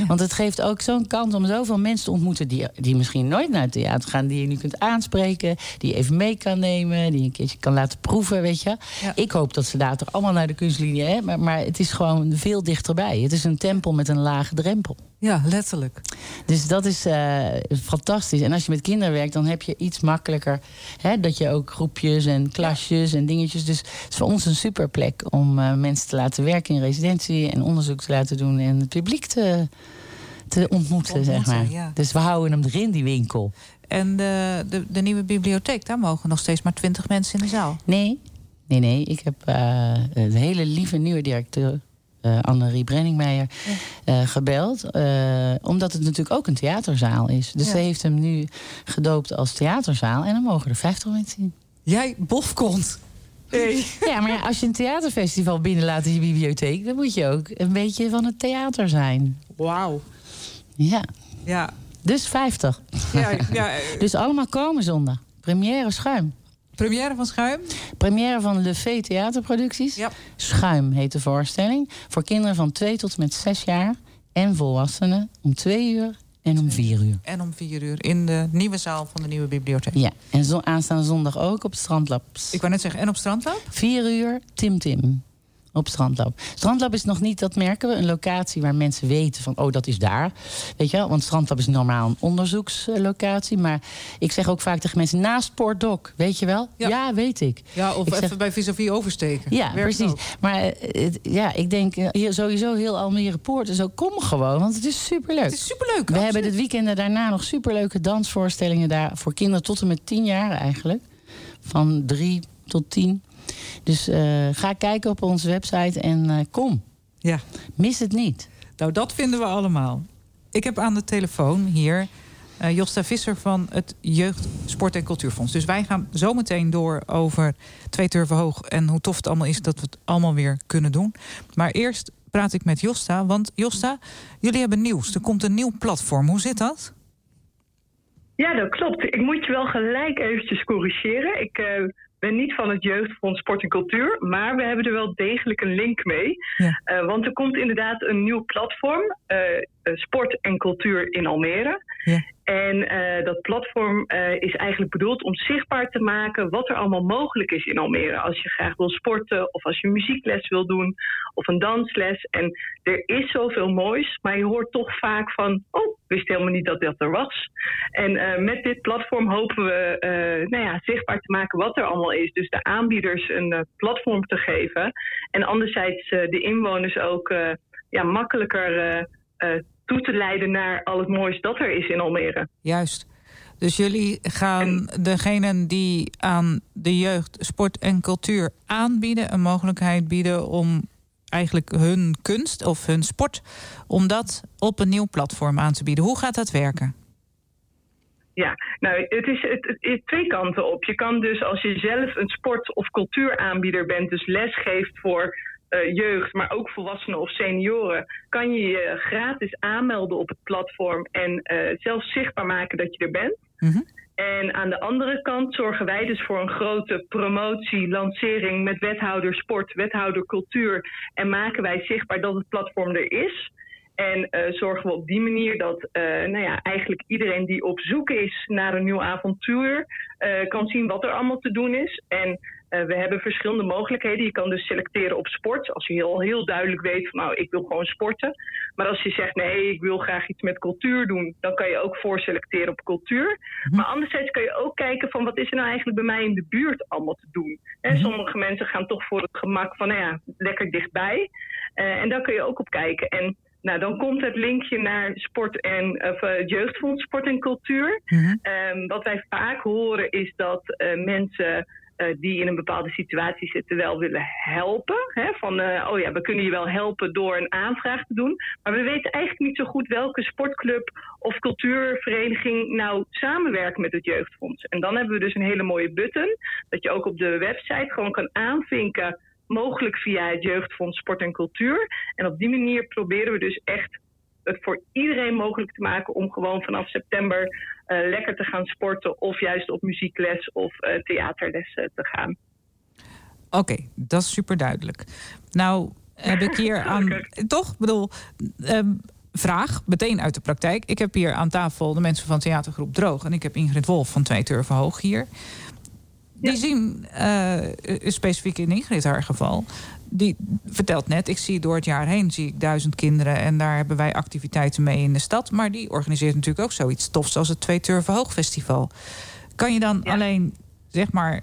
Want het geeft ook zo'n kans om zoveel mensen te ontmoeten... Die, die misschien nooit naar het theater gaan. Die je nu kunt aanspreken. Die je even mee kan nemen. Die je een keertje kan laten proeven, weet je. Ik hoop dat ze later allemaal naar de kunstlinie... Hè? Maar, maar het is gewoon veel dichterbij. Het is een tempel met een lage drempel. Ja, letterlijk. Dus dat is eh, fantastisch. En als je met kinderen werkt, dan heb je iets makkelijker. Hè, dat je ook groepjes en klasjes en dingetjes. Dus het is voor ons een superplek om eh, mensen te laten werken in residentie en onderzoek te laten doen en het publiek te, te ontmoeten, zeg maar. ja. Dus we houden hem erin, die winkel. En de, de, de nieuwe bibliotheek, daar mogen nog steeds maar twintig mensen in de zaal. Nee, nee, nee. Ik heb eh, een hele lieve nieuwe directeur. Eh Annerie Brenningmeijer eh, gebeld. eh, omdat het natuurlijk ook een theaterzaal is. Dus Ja. ze heeft hem nu gedoopt als theaterzaal. En dan mogen er 50 mensen in. Jij bofkont. Hey. Ja, maar ja, als je een theaterfestival binnenlaat in je bibliotheek... dan moet je ook een beetje van het theater zijn. Wauw. Ja. Ja. Dus 50. Ja, ja, dus allemaal komen zondag. Première Schuim. Première van Schuim? Première van Le Fee Theaterproducties. Schuim heet de voorstelling. Voor kinderen van 2 tot en met 6 jaar. En volwassenen om 2 uur en om 4 uur. En om vier uur in de nieuwe zaal van de nieuwe bibliotheek. Ja, en zo aanstaande zondag ook op Strandlab. Ik wou net zeggen, en op Strandlab? 4 uur, Tim Tim. Op Strandlab. Strandlab is nog niet, dat merken we, een locatie waar mensen weten van, oh, dat is daar. Weet je wel, want Strandlab is normaal een onderzoekslocatie. Maar ik zeg ook vaak tegen mensen, naast Poortdok, weet je wel? Ja, weet ik. Ja, of Ik even zeg- bij vis-à-vis oversteken. Ja, Werkt precies. ook. Maar eh, ja, ik denk eh, hier sowieso heel Almere Poort. Dus ook kom gewoon, want het is superleuk. Het is superleuk. We hebben dit weekend daarna nog superleuke dansvoorstellingen daar voor kinderen tot en met tien jaar eigenlijk. Van drie tot tien. Dus eh, ga kijken op onze website en eh, kom. Ja. Mis het niet. Nou, dat vinden we allemaal. Ik heb aan de telefoon hier eh, Josta Visser van het Jeugd, Sport en Cultuurfonds. Dus wij gaan zo meteen door over twee turven hoog... en hoe tof het allemaal is dat we het allemaal weer kunnen doen. Maar eerst praat ik met Josta. Want Josta, jullie hebben nieuws. Er komt een nieuw platform. Hoe zit dat? Ja, dat klopt. Ik moet je wel gelijk eventjes corrigeren. Ik eh, ben niet van het Jeugdfonds Sport en Cultuur, maar we hebben er wel degelijk een link mee. Eh, want er komt inderdaad een nieuw platform, eh, Sport en Cultuur in Almere. En eh, dat platform eh, is eigenlijk bedoeld om zichtbaar te maken wat er allemaal mogelijk is in Almere. Als je graag wil sporten of als je muziekles wil doen of een dansles. En er is zoveel moois, maar je hoort toch vaak van, oh, wist helemaal niet dat dat er was. En eh, met dit platform hopen we eh, nou ja, zichtbaar te maken wat er allemaal is. Dus de aanbieders een eh, platform te geven. En anderzijds eh, de inwoners ook eh, ja, makkelijker eh, eh, toe te leiden naar al het moois dat er is in Almere. Juist. Dus jullie gaan degenen die aan de jeugd, sport en cultuur aanbieden... een mogelijkheid bieden om eigenlijk hun kunst of hun sport... om dat op een nieuw platform aan te bieden. Hoe gaat dat werken? Ja, nou, het is, het, het is twee kanten op. Je kan dus als je zelf een sport- of cultuuraanbieder bent, dus les geeft voor eh, jeugd, maar ook volwassenen of senioren, kan je je gratis aanmelden op het platform en eh, zelf zichtbaar maken dat je er bent. En aan de andere kant zorgen wij dus voor een grote promotie, lancering met wethouder sport, wethouder cultuur. En maken wij zichtbaar dat het platform er is. En eh, zorgen we op die manier dat eh, nou ja, eigenlijk iedereen die op zoek is naar een nieuw avontuur, eh, kan zien wat er allemaal te doen is. En we hebben verschillende mogelijkheden. Je kan dus selecteren op sport. Als je heel, heel duidelijk weet van nou, ik wil gewoon sporten. Maar als je zegt nee, ik wil graag iets met cultuur doen, dan kan je ook voorselecteren op cultuur. Maar anderzijds kan je ook kijken van wat is er nou eigenlijk bij mij in de buurt allemaal te doen. En sommige mensen gaan toch voor het gemak van nou ja, lekker dichtbij. En daar kun je ook op kijken. En nou, dan komt het linkje naar sport en of, eh, het jeugdfonds sport en cultuur. Ehm, wat wij vaak horen is dat eh, mensen eh, die in een bepaalde situatie zitten wel willen helpen. Hè? Van, oh ja, we kunnen je wel helpen door een aanvraag te doen. Maar we weten eigenlijk niet zo goed welke sportclub of cultuurvereniging nou samenwerkt met het jeugdfonds. En dan hebben we dus een hele mooie button. Dat je ook op de website gewoon kan aanvinken. Mogelijk via het jeugdfonds sport en cultuur. En op die manier proberen we dus echt het voor iedereen mogelijk te maken om gewoon vanaf september eh, lekker te gaan sporten of juist op muziekles of eh, theaterles eh, te gaan. Oké, dat is super duidelijk. Nou, heb ik hier aan. Toch? Ik bedoel, ehm, vraag meteen uit de praktijk. Ik heb hier aan tafel de mensen van theatergroep Droog. En ik heb Ingrid Wolf van Twee Turven Hoog hier. Die zien, eh, specifiek in Ingrid haar geval... die vertelt net, ik zie door het jaar heen zie ik duizend kinderen... en daar hebben wij activiteiten mee in de stad. Maar die organiseert natuurlijk ook zoiets tofs als het Twee Turven Hoog Festival. Kan je dan alleen, zeg maar,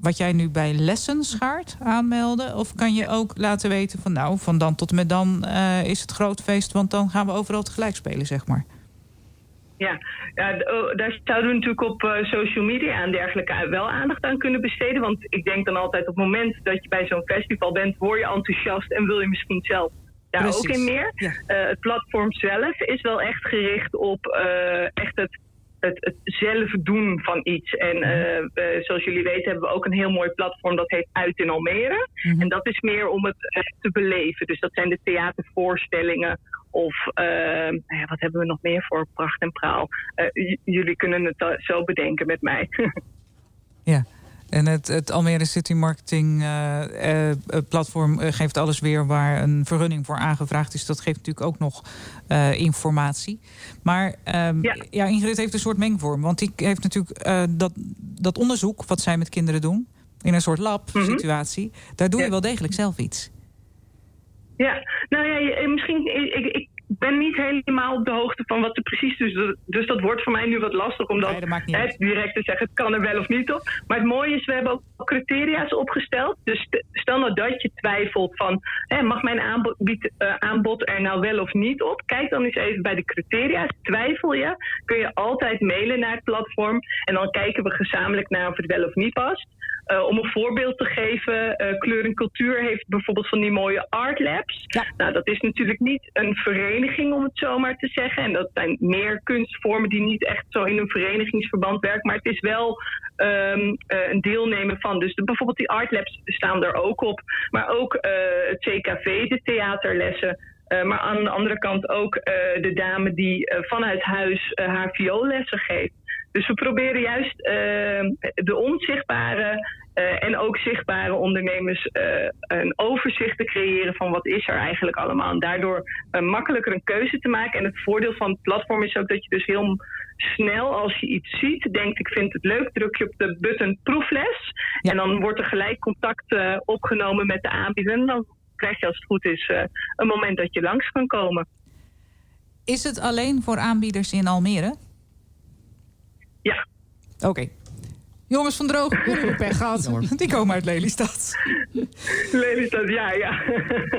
wat jij nu bij lessen schaart aanmelden? Of kan je ook laten weten van nou, van dan tot en met dan eh, is het groot feest... want dan gaan we overal tegelijk spelen, zeg maar. Ja, oh, daar zouden we natuurlijk op eh, social media en dergelijke wel aandacht aan kunnen besteden. Want ik denk dan altijd op het moment dat je bij zo'n festival bent, word je enthousiast en wil je misschien zelf daar Precies, ook in meer. Eh, het platform zelf is wel echt gericht op eh, echt het, het, het zelf doen van iets. En eh, eh, zoals jullie weten hebben we ook een heel mooi platform dat heet Uit in Almere. En dat is meer om het eh, te beleven. Dus dat zijn de theatervoorstellingen of nou ja, wat hebben we nog meer voor pracht en praal? Jullie kunnen het zo bedenken met mij. Ja. En het, het Almere City Marketing eh, eh, platform eh, geeft alles weer waar een vergunning voor aangevraagd is. Dat geeft natuurlijk ook nog informatie. Maar ehm, ja. Ingrid heeft een soort mengvorm. Want die heeft natuurlijk dat, dat onderzoek wat zij met kinderen doen. In een soort lab-situatie. Daar doe je wel degelijk zelf iets. Ja, nou ja, misschien. Ik, ik ben niet helemaal op de hoogte van wat er precies is. Dus dat wordt voor mij nu wat lastig om dat direct te zeggen: het kan er wel of niet op. Maar het mooie is, we hebben ook criteria's opgesteld. Dus st- stel nou dat je twijfelt van: hè, mag mijn aanbod, eh, aanbod er nou wel of niet op? Kijk dan eens even bij de criteria's. Twijfel je, kun je altijd mailen naar het platform. En dan kijken we gezamenlijk naar of het wel of niet past. Eh, om een voorbeeld te geven, eh, Kleur en Cultuur heeft bijvoorbeeld van die mooie art labs. Nou, dat is natuurlijk niet een vereniging, om het zo maar te zeggen. En dat zijn meer kunstvormen die niet echt zo in een verenigingsverband werken. Maar het is wel ehm, eh, een deelnemer van. Dus de, bijvoorbeeld die art labs staan er ook op. Maar ook het CKV, de theaterlessen. Maar aan de andere kant ook de dame die vanuit huis haar vioollessen geeft. Dus we proberen juist eh, de onzichtbare eh, en ook zichtbare ondernemers eh, een overzicht te creëren van wat is er eigenlijk allemaal. En daardoor makkelijker een keuze te maken. En het voordeel van het platform is ook dat je dus heel snel als je iets ziet, denkt ik vind het leuk, druk je op de button proefles. En dan wordt er gelijk contact opgenomen met de aanbieder. En dan krijg je als het goed is een moment dat je langs kan komen. Is het alleen voor aanbieders in Almere? Ja. Oké. Jongens van Droog, jullie hebben pech gehad. Die komen uit Lelystad. Lelystad, ja, ja.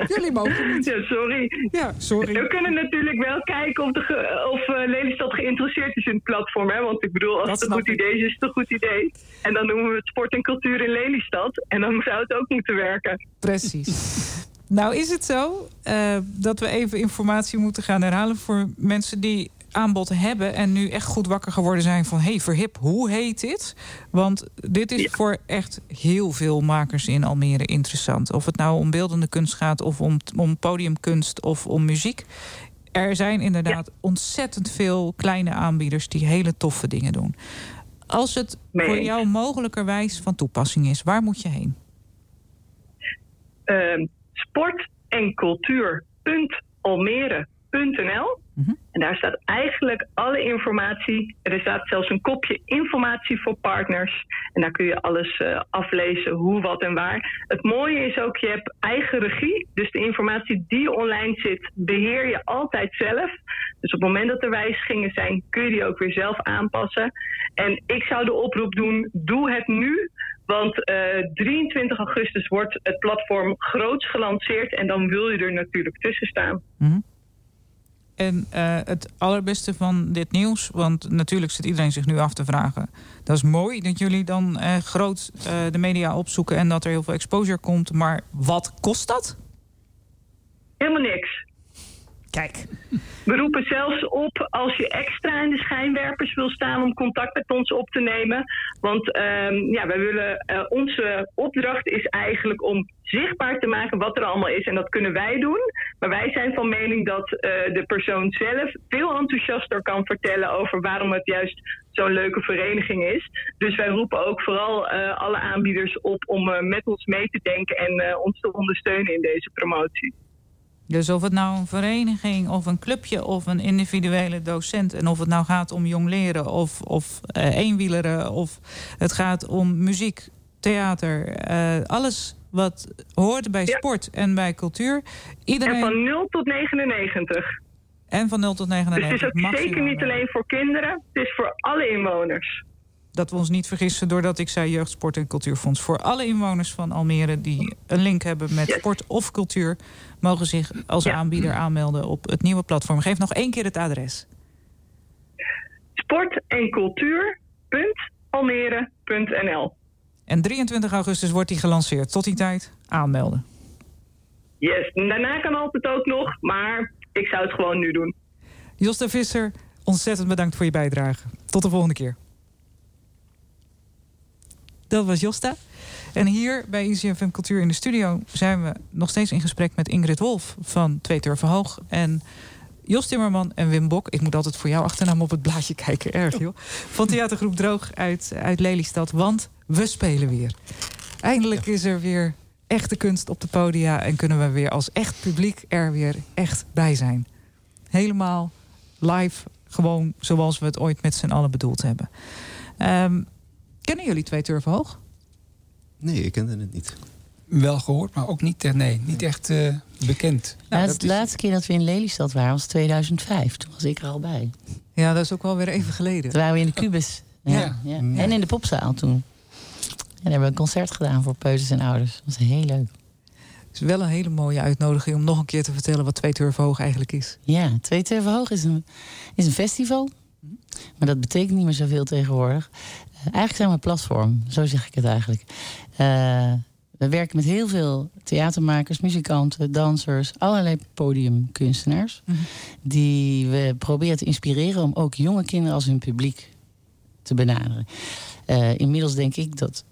Jullie mogen niet. Ja, sorry. Ja, sorry. We kunnen natuurlijk wel kijken of, de ge- of eh, Lelystad geïnteresseerd is in het platform. Hè? Want ik bedoel, als Dat het een goed idee is, is het een goed idee. En dan noemen we het sport en cultuur in Lelystad. En dan zou het ook moeten werken. Precies. Nou is het zo eh, dat we even informatie moeten gaan herhalen voor mensen die aanbod hebben en nu echt goed wakker geworden zijn van hey verhip, hoe heet dit? Want dit is voor echt heel veel makers in Almere interessant. Of het nou om beeldende kunst gaat of om, om podiumkunst of om muziek. Er zijn inderdaad ontzettend veel kleine aanbieders die hele toffe dingen doen. Als het voor jou mogelijkerwijs van toepassing is, waar moet je heen? Ehm, sport en cultuur.almere.nl En daar staat eigenlijk alle informatie. Er staat zelfs een kopje informatie voor partners. En daar kun je alles eh, aflezen, hoe, wat en waar. Het mooie is ook, je hebt eigen regie. Dus de informatie die online zit, beheer je altijd zelf. Dus op het moment dat er wijzigingen zijn, kun je die ook weer zelf aanpassen. En ik zou de oproep doen, doe het nu. Want eh, 23 augustus wordt het platform groots gelanceerd en dan wil je er natuurlijk tussen staan. Mhm. En eh, het allerbeste van dit nieuws, want natuurlijk zit iedereen zich nu af te vragen. Dat is mooi dat jullie dan eh, groot eh, de media opzoeken en dat er heel veel exposure komt. Maar wat kost dat? Helemaal niks. Kijk. We roepen zelfs op als je extra in de schijnwerpers wil staan om contact met ons op te nemen. Want ehm, ja, wij willen, eh, onze opdracht is eigenlijk om zichtbaar te maken wat er allemaal is. En dat kunnen wij doen. Maar wij zijn van mening dat eh, de persoon zelf veel enthousiaster kan vertellen over waarom het juist zo'n leuke vereniging is. Dus wij roepen ook vooral eh, alle aanbieders op om met ons mee te denken en ons te ondersteunen in deze promotie. Dus of het nou een vereniging of een clubje of een individuele docent... en of het nou gaat om jong leren of, of eh, eenwieleren... of het gaat om muziek, theater, eh, alles wat hoort bij sport en bij cultuur. Iedereen... En van 0 tot 99. En van 0 tot Dus het 99. is ook maximaal. zeker niet alleen voor kinderen, het is voor alle inwoners. Dat we ons niet vergissen doordat ik zei Jeugd, Sport en Cultuurfonds. Voor alle inwoners van Almere die een link hebben met sport of cultuur... mogen zich als aanbieder aanmelden op het nieuwe platform. Geef nog één keer het adres. Sport en En 23 augustus wordt die gelanceerd. Tot die tijd aanmelden. Yes, daarna kan altijd ook nog, maar ik zou het gewoon nu doen. Josta Visser, ontzettend bedankt voor je bijdrage. Tot de volgende keer. Dat was Josta. En hier bij ICFM Cultuur in de studio zijn we nog steeds in gesprek met Ingrid Wolf van Twee Turven Hoog. En Jos Timmerman en Wim Bok. Ik moet altijd voor jouw achternaam op het blaadje kijken. Erg joh. Van theatergroep Droog uit, uit Lelystad. Want we spelen weer. Eindelijk is er weer echte kunst op de podia. En kunnen we weer als echt publiek er weer echt bij zijn. Helemaal live. Gewoon zoals we het ooit met z'n allen bedoeld hebben. Ehm, kennen jullie Twee Turven Hoog? Nee, ik kende het niet. Wel gehoord, maar ook niet, eh, nee, niet echt eh, bekend. Nou, de laatste keer dat we in Lelystad waren was 2005. Toen was ik er al bij. Ja, dat is ook wel weer even geleden. Toen waren we in de Cubus. Ja, Ja. ja. En in de popzaal toen. En daar hebben we een concert gedaan voor peuters en ouders. Dat was heel leuk. Het is wel een hele mooie uitnodiging om nog een keer te vertellen wat Twee Turven Hoog eigenlijk is. Ja, Twee Turven Hoog is een, is een festival. Maar dat betekent niet meer zoveel tegenwoordig. Eigenlijk zijn we een platform, zo zeg ik het eigenlijk. Eh, we werken met heel veel theatermakers, muzikanten, dansers, allerlei podiumkunstenaars. Die we proberen te inspireren om ook jonge kinderen als hun publiek te benaderen. Eh, inmiddels denk ik dat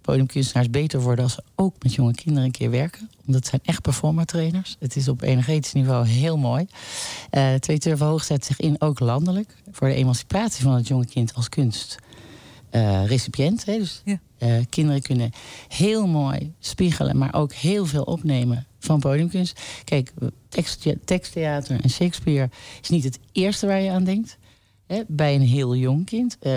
podiumkunstenaars beter worden als ze ook met jonge kinderen een keer werken. Omdat het zijn echt performertrainers. Het is op energetisch niveau heel mooi. Eh Twee Turven Hoog zet zich in, ook landelijk, voor de emancipatie van het jonge kind als kunst. Eh, recipiënt. Hè? Dus eh, kinderen kunnen heel mooi spiegelen, maar ook heel veel opnemen van podiumkunst. Kijk, tekst, teksttheater en Shakespeare is niet het eerste waar je aan denkt. Hè, bij een heel jong kind. Eh,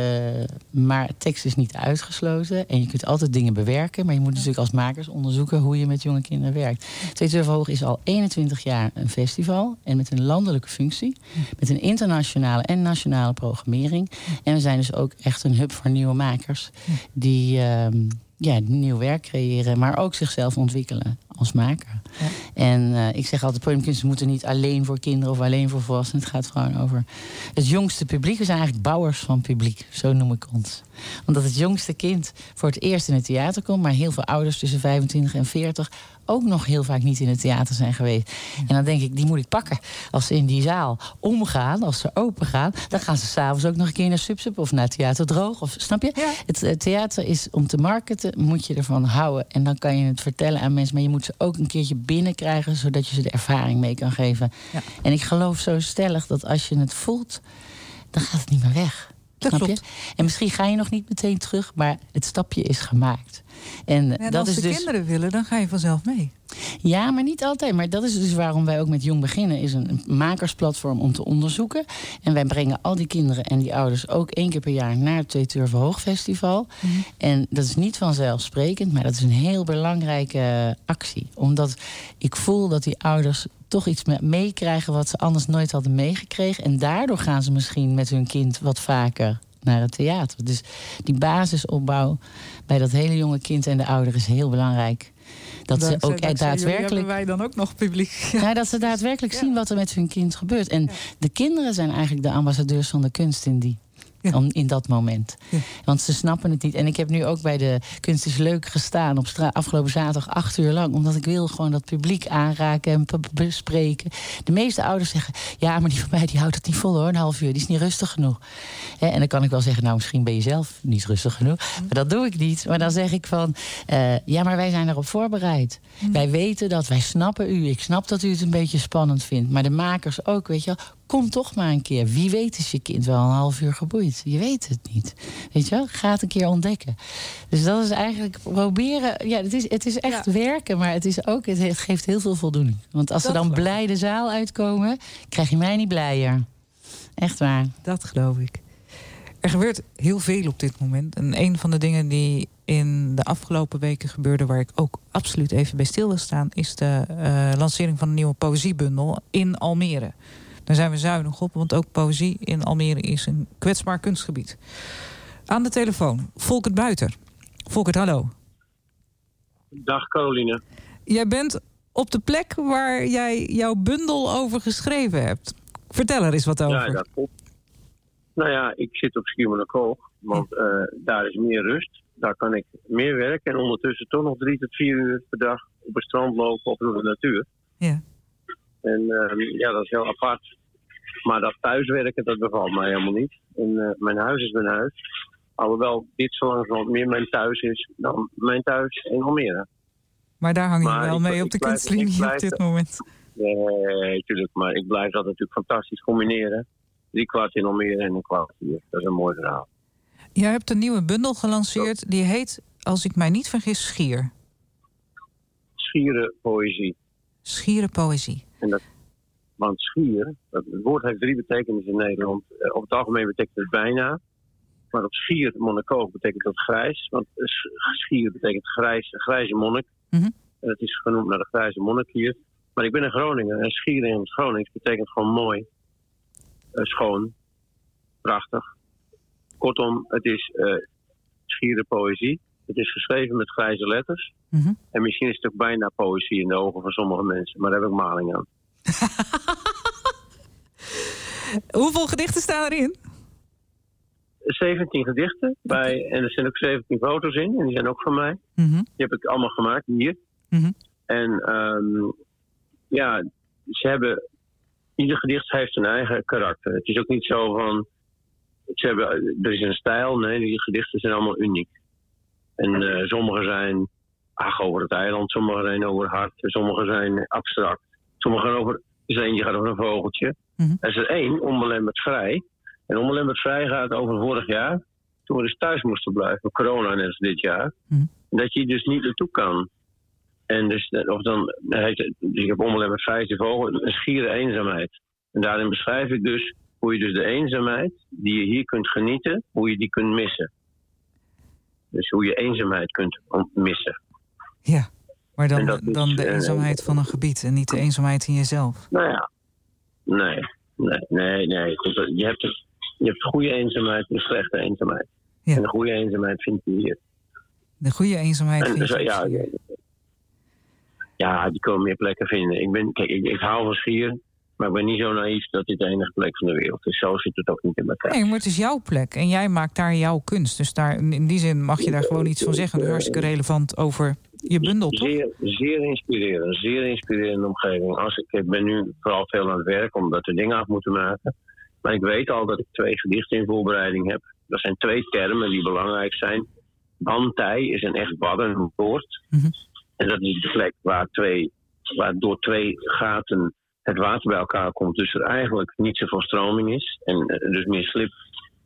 maar tekst is niet uitgesloten. En je kunt altijd dingen bewerken. Maar je moet natuurlijk als makers onderzoeken hoe je met jonge kinderen werkt. Twee Turven Hoog is al 21 jaar een festival. En met een landelijke functie. Met een internationale en nationale programmering. En we zijn dus ook echt een hub voor nieuwe makers. Die ehm, ja, nieuw werk creëren. Maar ook zichzelf ontwikkelen als maker. En eh, ik zeg altijd, podiumkunst moeten niet alleen voor kinderen of alleen voor volwassenen. Het gaat gewoon over het jongste publiek. We zijn eigenlijk bouwers van publiek, zo noem ik ons. Omdat het jongste kind voor het eerst in het theater komt, maar heel veel ouders tussen 25 en 40 ook nog heel vaak niet in het theater zijn geweest. En dan denk ik, die moet ik pakken. Als ze in die zaal omgaan, als ze open gaan, dan gaan ze s'avonds ook nog een keer naar Subsub of naar Theater Droog. Of, snap je? Het eh, theater is om te marketen, moet je ervan houden. En dan kan je het vertellen aan mensen, maar je moet ze ook een keertje binnenkrijgen, zodat je ze de ervaring mee kan geven. En ik geloof zo stellig dat als je het voelt, dan gaat het niet meer weg. Dat klopt. En misschien ga je nog niet meteen terug, maar het stapje is gemaakt. En En dat als is de dus. kinderen willen, dan ga je vanzelf mee. Ja, maar niet altijd. Maar dat is dus waarom wij ook met Jong Beginnen... is een makersplatform om te onderzoeken. En wij brengen al die kinderen en die ouders... ook één keer per jaar naar het Twee Turven Hoogfestival. En dat is niet vanzelfsprekend... maar dat is een heel belangrijke actie. Omdat ik voel dat die ouders toch iets me- meekrijgen... wat ze anders nooit hadden meegekregen. En daardoor gaan ze misschien met hun kind wat vaker naar het theater. Dus die basisopbouw bij dat hele jonge kind en de ouder is heel belangrijk. Dat ze Dankzij- ook dankzij jullie daadwerkelijk. hebben wij dan ook nog publiek. Ja, dat ze daadwerkelijk zien wat er met hun kind gebeurt. En de kinderen zijn eigenlijk de ambassadeurs van de kunst in die. Om- In dat moment. Want ze snappen het niet. En ik heb nu ook bij de Kunst is Leuk gestaan op straat afgelopen zaterdag acht uur lang. Omdat ik wil gewoon dat publiek aanraken en be- bespreken. De meeste ouders zeggen: Ja, maar die van mij die houdt het niet vol hoor, een half uur. Die is niet rustig genoeg. En dan kan ik wel zeggen: Nou, misschien ben je zelf niet rustig genoeg. Maar dat doe ik niet. Maar dan zeg ik van: eh, Ja, maar wij zijn erop voorbereid. Wij weten dat, wij snappen u. Ik snap dat u het een beetje spannend vindt. Maar de makers ook, weet je wel. Kom toch maar een keer. Wie weet is je kind wel een half uur geboeid. Je weet het niet. Weet je wel? Ga het een keer ontdekken. Dus dat is eigenlijk proberen. Ja, het is, het is echt werken, maar het, is ook, het geeft heel veel voldoening. Want als ze dan blij de zaal uitkomen, krijg je mij niet blijer. Echt waar. Dat geloof ik. Er gebeurt heel veel op dit moment. En een van de dingen die in de afgelopen weken gebeurde, waar ik ook absoluut even bij stil wil staan, is de eh, lancering van een nieuwe poëziebundel in Almere. Daar zijn we zuinig op, want ook poëzie in Almere is een kwetsbaar kunstgebied. Aan de telefoon, Volkert Buiter. Volkert, hallo. Dag Caroline. Jij bent op de plek waar jij jouw bundel over geschreven hebt. Vertel er eens wat over. Ja, dat klopt. Nou ja, ik zit op Schiermonnikoog, want eh, daar is meer rust. Daar kan ik meer werken en ondertussen toch nog drie tot vier uur per dag op het strand lopen of door de natuur. Ja. En ehm, ja, dat is heel apart. Maar dat thuiswerken, dat bevalt mij helemaal niet. En eh, mijn huis is mijn huis. Alhoewel dit zo langzamerhand meer mijn thuis is dan mijn thuis in Almere. Maar daar hang je Maar wel ik- mee op de kunstlinie op dit moment. Nee, tuurlijk. Maar ik blijf dat natuurlijk fantastisch combineren. Drie kwart in Almere en een kwart hier. Dat is een mooi verhaal. Jij hebt een nieuwe bundel gelanceerd. Die heet, als ik mij niet vergis, Schier. Schieren poëzie. Schieren poëzie. En dat, want schier, dat, het woord heeft drie betekenissen in Nederland. Eh, over het algemeen betekent het bijna. Maar op schier, Monaco, betekent dat grijs. Want eh, schier betekent grijs, grijze monnik. Mhm. En het is genoemd naar de grijze monnik hier. Maar ik ben in Groningen. En schier in het Gronings betekent gewoon mooi. Eh, schoon. Prachtig. Kortom, het is eh schiere poëzie. Het is geschreven met grijze letters. Mhm. En misschien is het ook bijna poëzie in de ogen van sommige mensen. Maar daar heb ik maling aan. Hoeveel gedichten staan erin? 17 gedichten. Bij, en er zijn ook 17 foto's in. En die zijn ook van mij. Mhm. Die heb ik allemaal gemaakt hier. Mhm. En ehm, ja, ze hebben. Ieder gedicht heeft een eigen karakter. Het is ook niet zo van. Ze hebben, er is een stijl. Nee, die gedichten zijn allemaal uniek. En eh, sommige zijn. Ach, over het eiland. Sommige zijn over hart. Sommige zijn abstract. Sommige gaan over. Dus eentje gaat over een vogeltje. Er is er één, onbelemmerd vrij. En onbelemmerd vrij gaat over vorig jaar. Toen we dus thuis moesten blijven. Corona net als dit jaar. En dat je dus niet naartoe kan. En dus, eh, of dan heet het, dus ik heb onbelemmerd vrij is de vogel, een schiere eenzaamheid. En daarin beschrijf ik dus hoe je dus de eenzaamheid die je hier kunt genieten, hoe je die kunt missen. Dus hoe je eenzaamheid kunt missen. Ja, maar dan, is, dan de eh, eenzaamheid van een gebied en niet de eenzaamheid in jezelf. Nou ja, nee, nee, nee, nee. Je hebt, het- je hebt goede eenzaamheid en slechte eenzaamheid. En de goede eenzaamheid vind je hier. De goede eenzaamheid En vind je ja, ja, ja, die komen meer plekken vinden. Ik, ben, kijk, ik, ik hou van Schier, maar ik ben niet zo naïef dat dit de enige plek van de wereld is. Zo zit het ook niet in elkaar. Nee, maar het is jouw plek en jij maakt daar jouw kunst. Dus daar, in die zin mag je daar gewoon iets van zeggen. Hartstikke relevant over je bundel, toch? Zeer, zeer inspirerend, zeer inspirerende omgeving. Als ik, ik ben nu vooral veel aan het werk omdat we dingen af moeten maken. Maar ik weet al dat ik twee gedichten in voorbereiding heb. Dat zijn twee termen die belangrijk zijn. Bantij is een echt badden woord. En dat is de plek waar, twee, waar door twee gaten het water bij elkaar komt. Dus er eigenlijk niet zoveel stroming is. En eh, dus meer slip.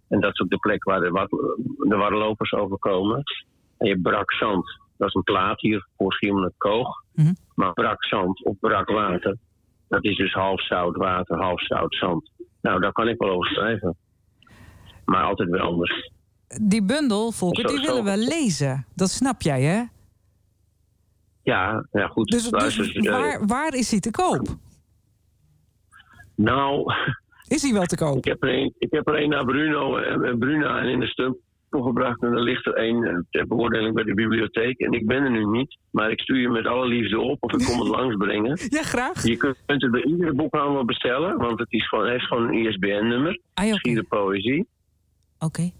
En dat is ook de plek waar de, wat, de warlopers overkomen. En je brak zand. Dat is een plaat hier voor Schiermonnikoog. Maar brak zand of brak water. Dat is dus half zout water, half zout zand. Nou, daar kan ik wel over schrijven. Maar altijd weer anders. Die bundel, Volker, die willen we lezen. Dat snap jij, hè? Ja, ja goed. Dus, dus eh, waar, waar is die te koop? Nou, Is hij wel te koop? Ik heb er een, ik heb er een naar Bruno en Bruna en in de Stump gebracht. En er ligt er een eh, ter beoordeling bij de bibliotheek. En ik ben er nu niet, maar ik stuur je met alle liefde op of ik kom het langsbrengen. Ja, graag. Je kunt het bij iedere boekhandel bestellen, want het is gewoon, heeft gewoon een ISBN-nummer. Ah, ja, Poëzie. Oké.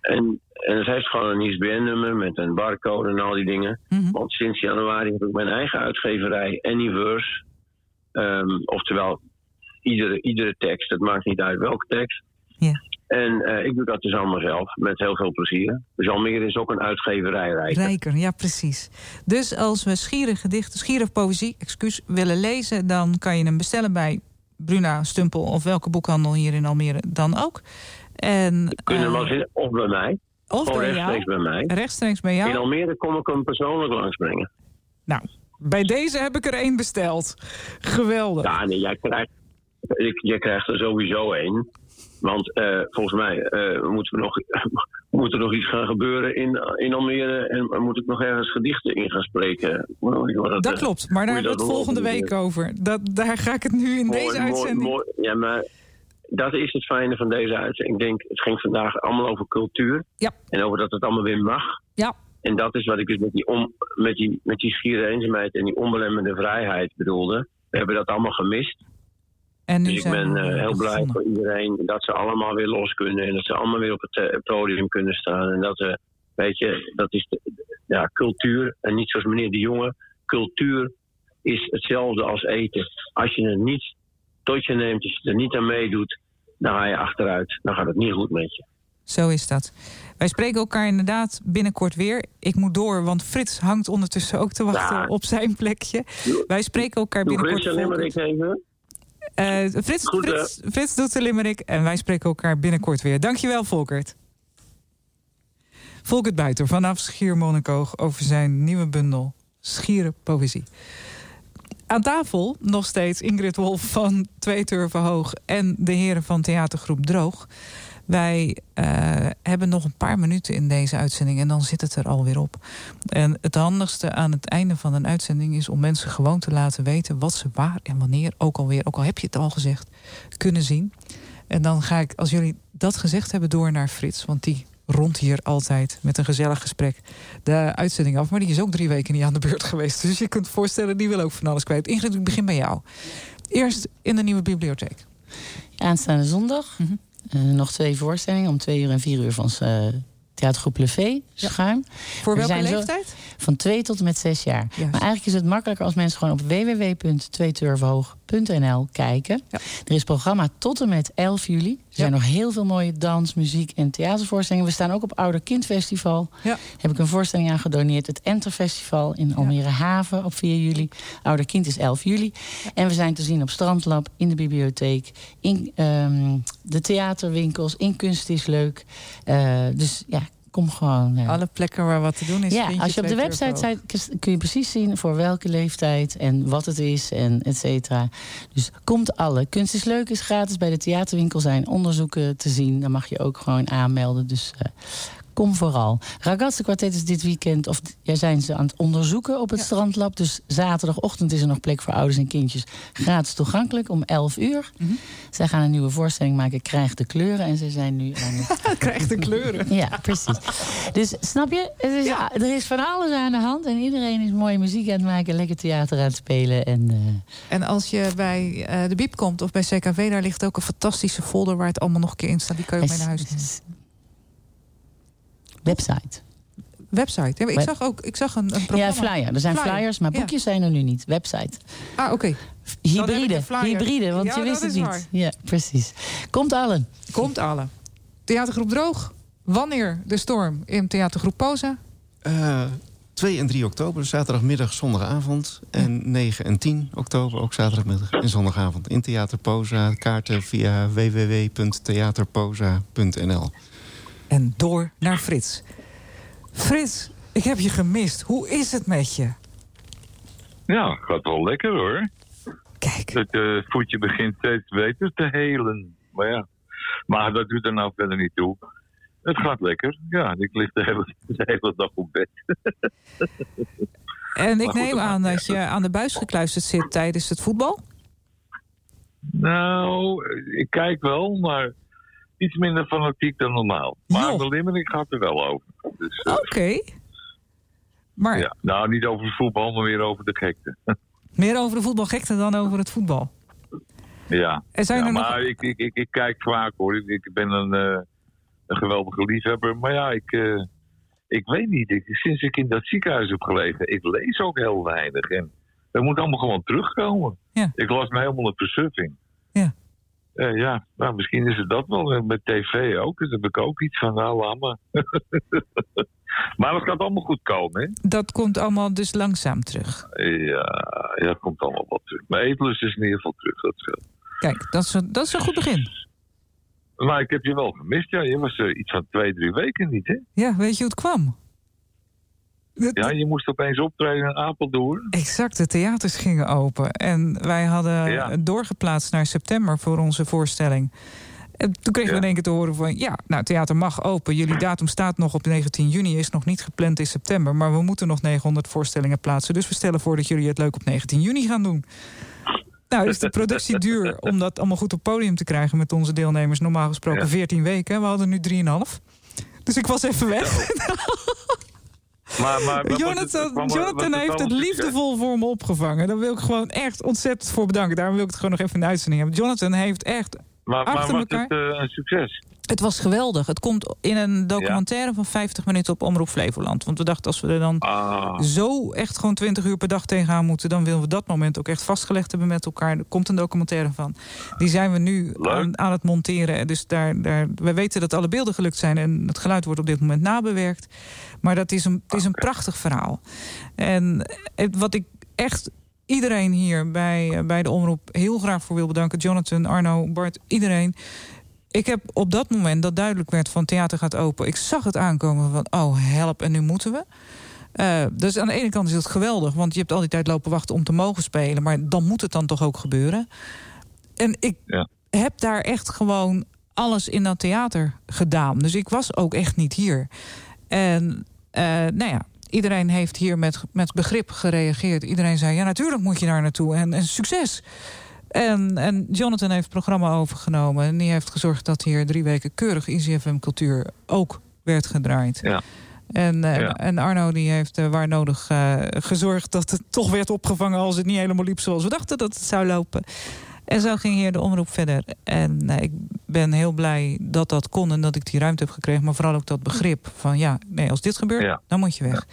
En, en het heeft gewoon een ISBN-nummer met een barcode en al die dingen. Mhm. Want sinds januari heb ik mijn eigen uitgeverij, Anyverse. Ehm, oftewel, iedere, iedere tekst, het maakt niet uit welke tekst. Ja. En eh, ik doe dat dus allemaal zelf, met heel veel plezier. Dus Almere is ook een uitgeverij rijker. Rijker, ja precies. Dus als we schieren gedichten, schieren poëzie, excuus, willen lezen... dan kan je hem bestellen bij Bruna, Stumpel of welke boekhandel hier in Almere dan ook. En, Kunnen we wel vinden, of bij mij. Of bij rechtstreeks jou. bij mij. Rechtstreeks bij jou. In Almere kom ik hem persoonlijk langsbrengen. Nou, bij deze heb ik er één besteld. Geweldig. Ja, nee, jij krijgt, ik, jij krijgt er sowieso één. Want eh, volgens mij eh, moet, er nog, moet er nog iets gaan gebeuren in, in Almere. En moet ik nog ergens gedichten in gaan spreken. Dat eh, klopt, maar daar je hebben we het dat volgende week over. Dat, daar ga ik het nu in Mooi, deze mooi, uitzending... mooi. Ja, maar dat is het fijne van deze uitzending. Ik denk, het ging vandaag allemaal over cultuur. Ja. En over dat het allemaal weer mag. Ja. En dat is wat ik dus met die, om, met die, met die schiere eenzaamheid en die onbelemmerde vrijheid bedoelde. We hebben dat allemaal gemist. En nu dus ik ben eh, heel blij voor iedereen dat ze allemaal weer los kunnen. En dat ze allemaal weer op het eh, podium kunnen staan. En dat ze, weet je, dat is de, ja, cultuur. En niet zoals meneer de Jonge. Cultuur is hetzelfde als eten. Als je het niet tot je neemt, als je er niet aan meedoet, dan ga je achteruit. Dan gaat het niet goed met je. Zo is dat. Wij spreken elkaar inderdaad binnenkort weer. Ik moet door, want Frits hangt ondertussen ook te wachten Ja. op zijn plekje. Wij spreken elkaar Doe binnenkort. Frits en Limerick even. Eh, Frits, Goed? Frits, Frits doet de limerick en wij spreken elkaar binnenkort weer. Dankjewel, Volkert. Volkert Buiter vanaf Schiermonnikoog over zijn nieuwe bundel Schieren Poëzie. Aan tafel nog steeds Ingrid Wolf van Twee Turven Hoog... en de heren van theatergroep Droog. Wij eh, hebben nog een paar minuten in deze uitzending... en dan zit het er alweer op. En het handigste aan het einde van een uitzending... is om mensen gewoon te laten weten wat ze waar en wanneer... ook alweer, ook al heb je het al gezegd, kunnen zien. En dan ga ik, als jullie dat gezegd hebben, door naar Frits. Want die rond hier altijd met een gezellig gesprek de uitzending af. Maar die is ook drie weken niet aan de beurt geweest. Dus je kunt voorstellen, die wil ook van alles kwijt. Ingrid, ik begin bij jou. Eerst in de nieuwe bibliotheek. Aanstaande zondag. Eh, nog twee voorstellingen om twee uur en vier uur van eh theatergroep Levee, Schuim. Voor We welke zo- leeftijd? Van twee tot en met zes jaar. Maar eigenlijk is het makkelijker als mensen gewoon op www.tweeturvenhoog.nl kijken. Er is programma tot en met 11 juli. Er zijn nog heel veel mooie dans, muziek en theatervoorstellingen. We staan ook op Ouder Kindfestival. Ja. Heb ik een voorstelling aan gedoneerd. Het Enterfestival in Almere Haven op 4 juli. Ouder Kind is 11 juli. En we zijn te zien op Strandlab, in de bibliotheek, in ehm, de theaterwinkels, in Kunst is Leuk. Eh, dus ja, kom gewoon. Alle plekken waar wat te doen is. ja, als je op de website zijt, kun je precies zien voor welke leeftijd en wat het is en et cetera. Dus komt alle. Kunst is leuk, is gratis bij de theaterwinkel zijn onderzoeken te zien. Dan mag je ook gewoon aanmelden. Dus eh, kom vooral. Ragazzi Quartet is dit weekend, of ja, zijn ze aan het onderzoeken op het strandlab. Dus zaterdagochtend is er nog plek voor ouders en kindjes. Gratis toegankelijk om 11 uur. Mhm. Zij gaan een nieuwe voorstelling maken, Krijg de kleuren. En ze zijn nu aan het Krijg de kleuren. ja, precies. Dus snap je? Het is, ja. er is van alles aan de hand. En iedereen is mooie muziek aan het maken, lekker theater aan het spelen. En, eh, En als je bij eh, de Biep komt of bij CKV, daar ligt ook een fantastische folder waar het allemaal nog een keer in staat. Die kan je mee naar huis nemen. Website. Website. Ja, ik zag ook ik zag een, een Ja, programma. flyer. Er zijn Flyer. flyers, maar Ja. boekjes zijn er nu niet. Website. Ah, oké. Hybride. Hybride, want Ja, je wist het niet. waar. Ja, precies. Komt allen. Komt alle. Theatergroep Droog. Wanneer de storm in theatergroep Poza? Eh 2 en 3 oktober, zaterdagmiddag, zondagavond. En 9 en 10 oktober, ook zaterdagmiddag en zondagavond. In Theater Poza. Kaarten via www.theaterpoza.nl. En door naar Frits. Frits, ik heb je gemist. Hoe is het met je? Ja, gaat wel lekker hoor. Kijk. Het eh, voetje begint steeds beter te helen. Maar ja, maar dat doet er nou verder niet toe. Het gaat lekker. Ja, ik lig de hele, de hele dag op bed. En ik goed, neem aan dat je aan de buis gekluisterd zit tijdens het voetbal. Nou, ik kijk wel, maar iets minder fanatiek dan normaal. Maar de Limerick gaat er wel over. Dus, eh, Oké. Maar ja. Nou, niet over het voetbal, maar weer over de gekte. meer over de voetbalgekte dan over het voetbal. ja, zijn ja er nog- maar ik, ik, ik, ik kijk vaak hoor. Ik, ben een, eh, een geweldige liefhebber. Maar ja, ik, eh, ik weet niet. Ik, sinds ik in dat ziekenhuis heb gelegen, ik lees ook heel weinig. En dat moet allemaal gewoon terugkomen. Ja. Ik las me helemaal op versuffing. Ja. Eh, ja, nou, misschien is het dat wel. En Met tv ook. Dus heb ik ook iets van, nou, laat maar. maar het gaat allemaal goed komen, hè? Dat komt allemaal dus langzaam terug. Ja, ja, het komt allemaal wat terug. Mijn eetlust is in ieder geval terug, dat. Kijk, dat is, een- dat is een goed begin. Maar ik heb je wel gemist, ja. Je was er iets van twee, drie weken niet, hè? Ja, weet je hoe het kwam? Ja, je moest opeens optreden in Apeldoorn. Exact, de theaters gingen open. En wij hadden Ja. doorgeplaatst naar september voor onze voorstelling. En toen kregen we in één keer te horen van... ja, nou, theater mag open. Jullie datum staat nog op 19 juni, is nog niet gepland in september... maar we moeten nog 900 voorstellingen plaatsen. Dus we stellen voor dat jullie het leuk op 19 juni gaan doen. Nou, is de productie duur om dat allemaal goed op podium te krijgen... met onze deelnemers normaal gesproken 14 weken. We hadden nu 3,5. Dus ik was even weg. Maar, maar, maar Jonathan, was het- Jonathan was het heeft het succes? liefdevol voor me opgevangen. Daar wil ik gewoon echt ontzettend voor bedanken. Daarom wil ik het gewoon nog even in de uitzending hebben. Jonathan heeft echt Maar, maar achter was elkaar... het eh, een succes? Het was geweldig. Het komt in een documentaire van 50 minuten op Omroep Flevoland. Want we dachten, als we er dan Ah. zo echt gewoon 20 uur per dag tegenaan moeten... dan willen we dat moment ook echt vastgelegd hebben met elkaar. Er komt een documentaire van. Die zijn we nu aan, aan het monteren. Dus daar, daar, we weten dat alle beelden gelukt zijn... en het geluid wordt op dit moment nabewerkt. Maar dat is een, het is een prachtig verhaal. En wat ik echt iedereen hier bij, eh, bij de omroep heel graag voor wil bedanken. Jonathan, Arno, Bart, iedereen. Ik heb op dat moment dat duidelijk werd van theater gaat open. Ik zag het aankomen van oh help en nu moeten we. Eh, dus aan de ene kant is het geweldig, want je hebt al die tijd lopen wachten om te mogen spelen. Maar dan moet het dan toch ook gebeuren. En ik heb daar echt gewoon alles in dat theater gedaan. Dus ik was ook echt niet hier. En eh, nou ja, iedereen heeft hier met, met begrip gereageerd. Iedereen zei, ja natuurlijk moet je daar naartoe en, en succes. En, en Jonathan heeft het programma overgenomen. En die heeft gezorgd dat hier drie weken keurig ICFM Cultuur ook werd gedraaid. Ja. En, eh, Ja. en Arno die heeft eh, waar nodig eh, gezorgd dat het toch werd opgevangen als het niet helemaal liep zoals we dachten dat het zou lopen. En zo ging hier de omroep verder. En ik ben heel blij dat dat kon en dat ik die ruimte heb gekregen. Maar vooral ook dat begrip van ja, nee, als dit gebeurt, Ja. dan moet je weg.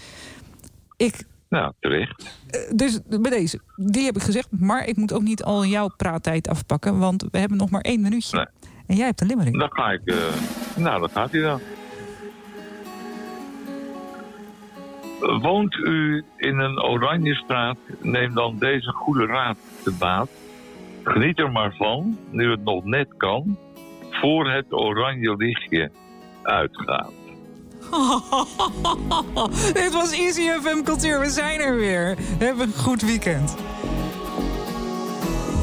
Ik, Nou, terecht. eh, dus bij deze, die heb ik gezegd. Maar ik moet ook niet al jouw praattijd afpakken, want we hebben nog maar één minuutje. En jij hebt een limerick. Dan ga ik... eh, nou, dat gaat hij dan. Woont u in een oranje straat, neem dan deze goede raad te baat. Geniet er maar van, nu het nog net kan, voor het oranje lichtje uitgaat. Dit was Easy FM Cultuur. We zijn er weer. Heb een goed weekend.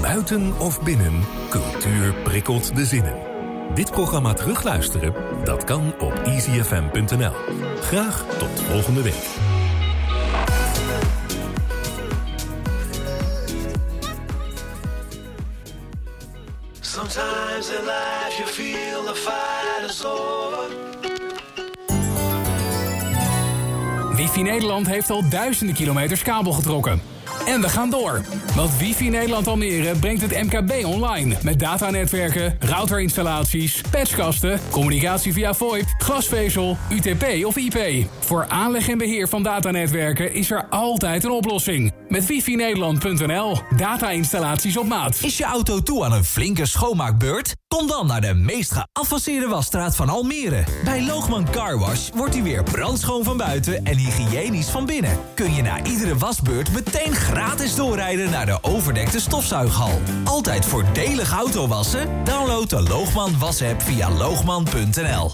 Buiten of binnen, cultuur prikkelt de zinnen. Dit programma terugluisteren? Dat kan op easyfm.nl. Graag tot volgende week. Sometimes in life you feel the fight is over. Wifi Nederland heeft al duizenden kilometers kabel getrokken. En we gaan door. Want Wifi Nederland Almere brengt het MKB online. Met datanetwerken, routerinstallaties, patchkasten, communicatie via VoIP, glasvezel, UTP of IP. Voor aanleg en beheer van datanetwerken is er altijd een oplossing. Met wifinederland.nl. Data-installaties op maat. Is je auto toe aan een flinke schoonmaakbeurt? Kom dan naar de meest geavanceerde wasstraat van Almere. Bij Loogman Car Wash wordt hij weer brandschoon van buiten en hygiënisch van binnen. Kun je na iedere wasbeurt meteen gratis doorrijden naar de overdekte stofzuighal. Altijd voordelig autowassen? Download de Loogman wasapp via loogman.nl.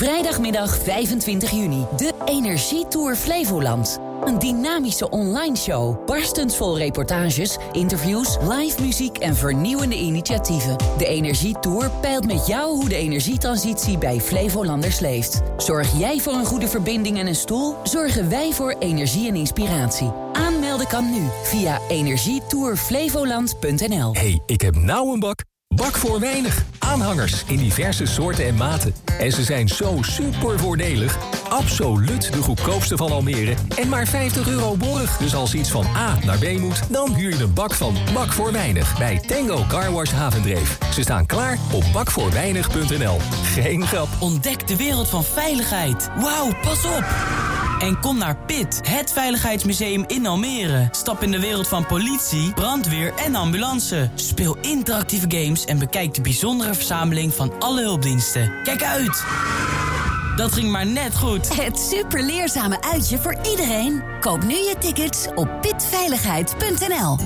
Vrijdagmiddag 25 juni, de Energietour Flevoland. Een dynamische online show, barstens vol reportages, interviews, live muziek en vernieuwende initiatieven. De Energietour peilt met jou hoe de energietransitie bij Flevolanders leeft. Zorg jij voor een goede verbinding en een stoel? Zorgen wij voor energie en inspiratie. Aanmelden kan nu via energietourflevoland.nl. hey, ik heb nou een bak. Bak voor weinig. Aanhangers in diverse soorten en maten. En ze zijn zo super voordelig. Absoluut de goedkoopste van Almere. En maar 50 euro borg. Dus als iets van A naar B moet, dan huur je een bak van Bak voor Weinig. Bij Tango Car Wash Havendreef. Ze staan klaar op bakvoorweinig.nl. Geen grap. Ontdek de wereld van veiligheid. Wauw, pas op! En kom naar PIT, het veiligheidsmuseum in Almere. Stap in de wereld van politie, brandweer en ambulance. Speel interactieve games en bekijk de bijzondere verzameling van alle hulpdiensten. Kijk uit! Dat ging maar net goed. Het super leerzame uitje voor iedereen. Koop nu je tickets op pitveiligheid.nl.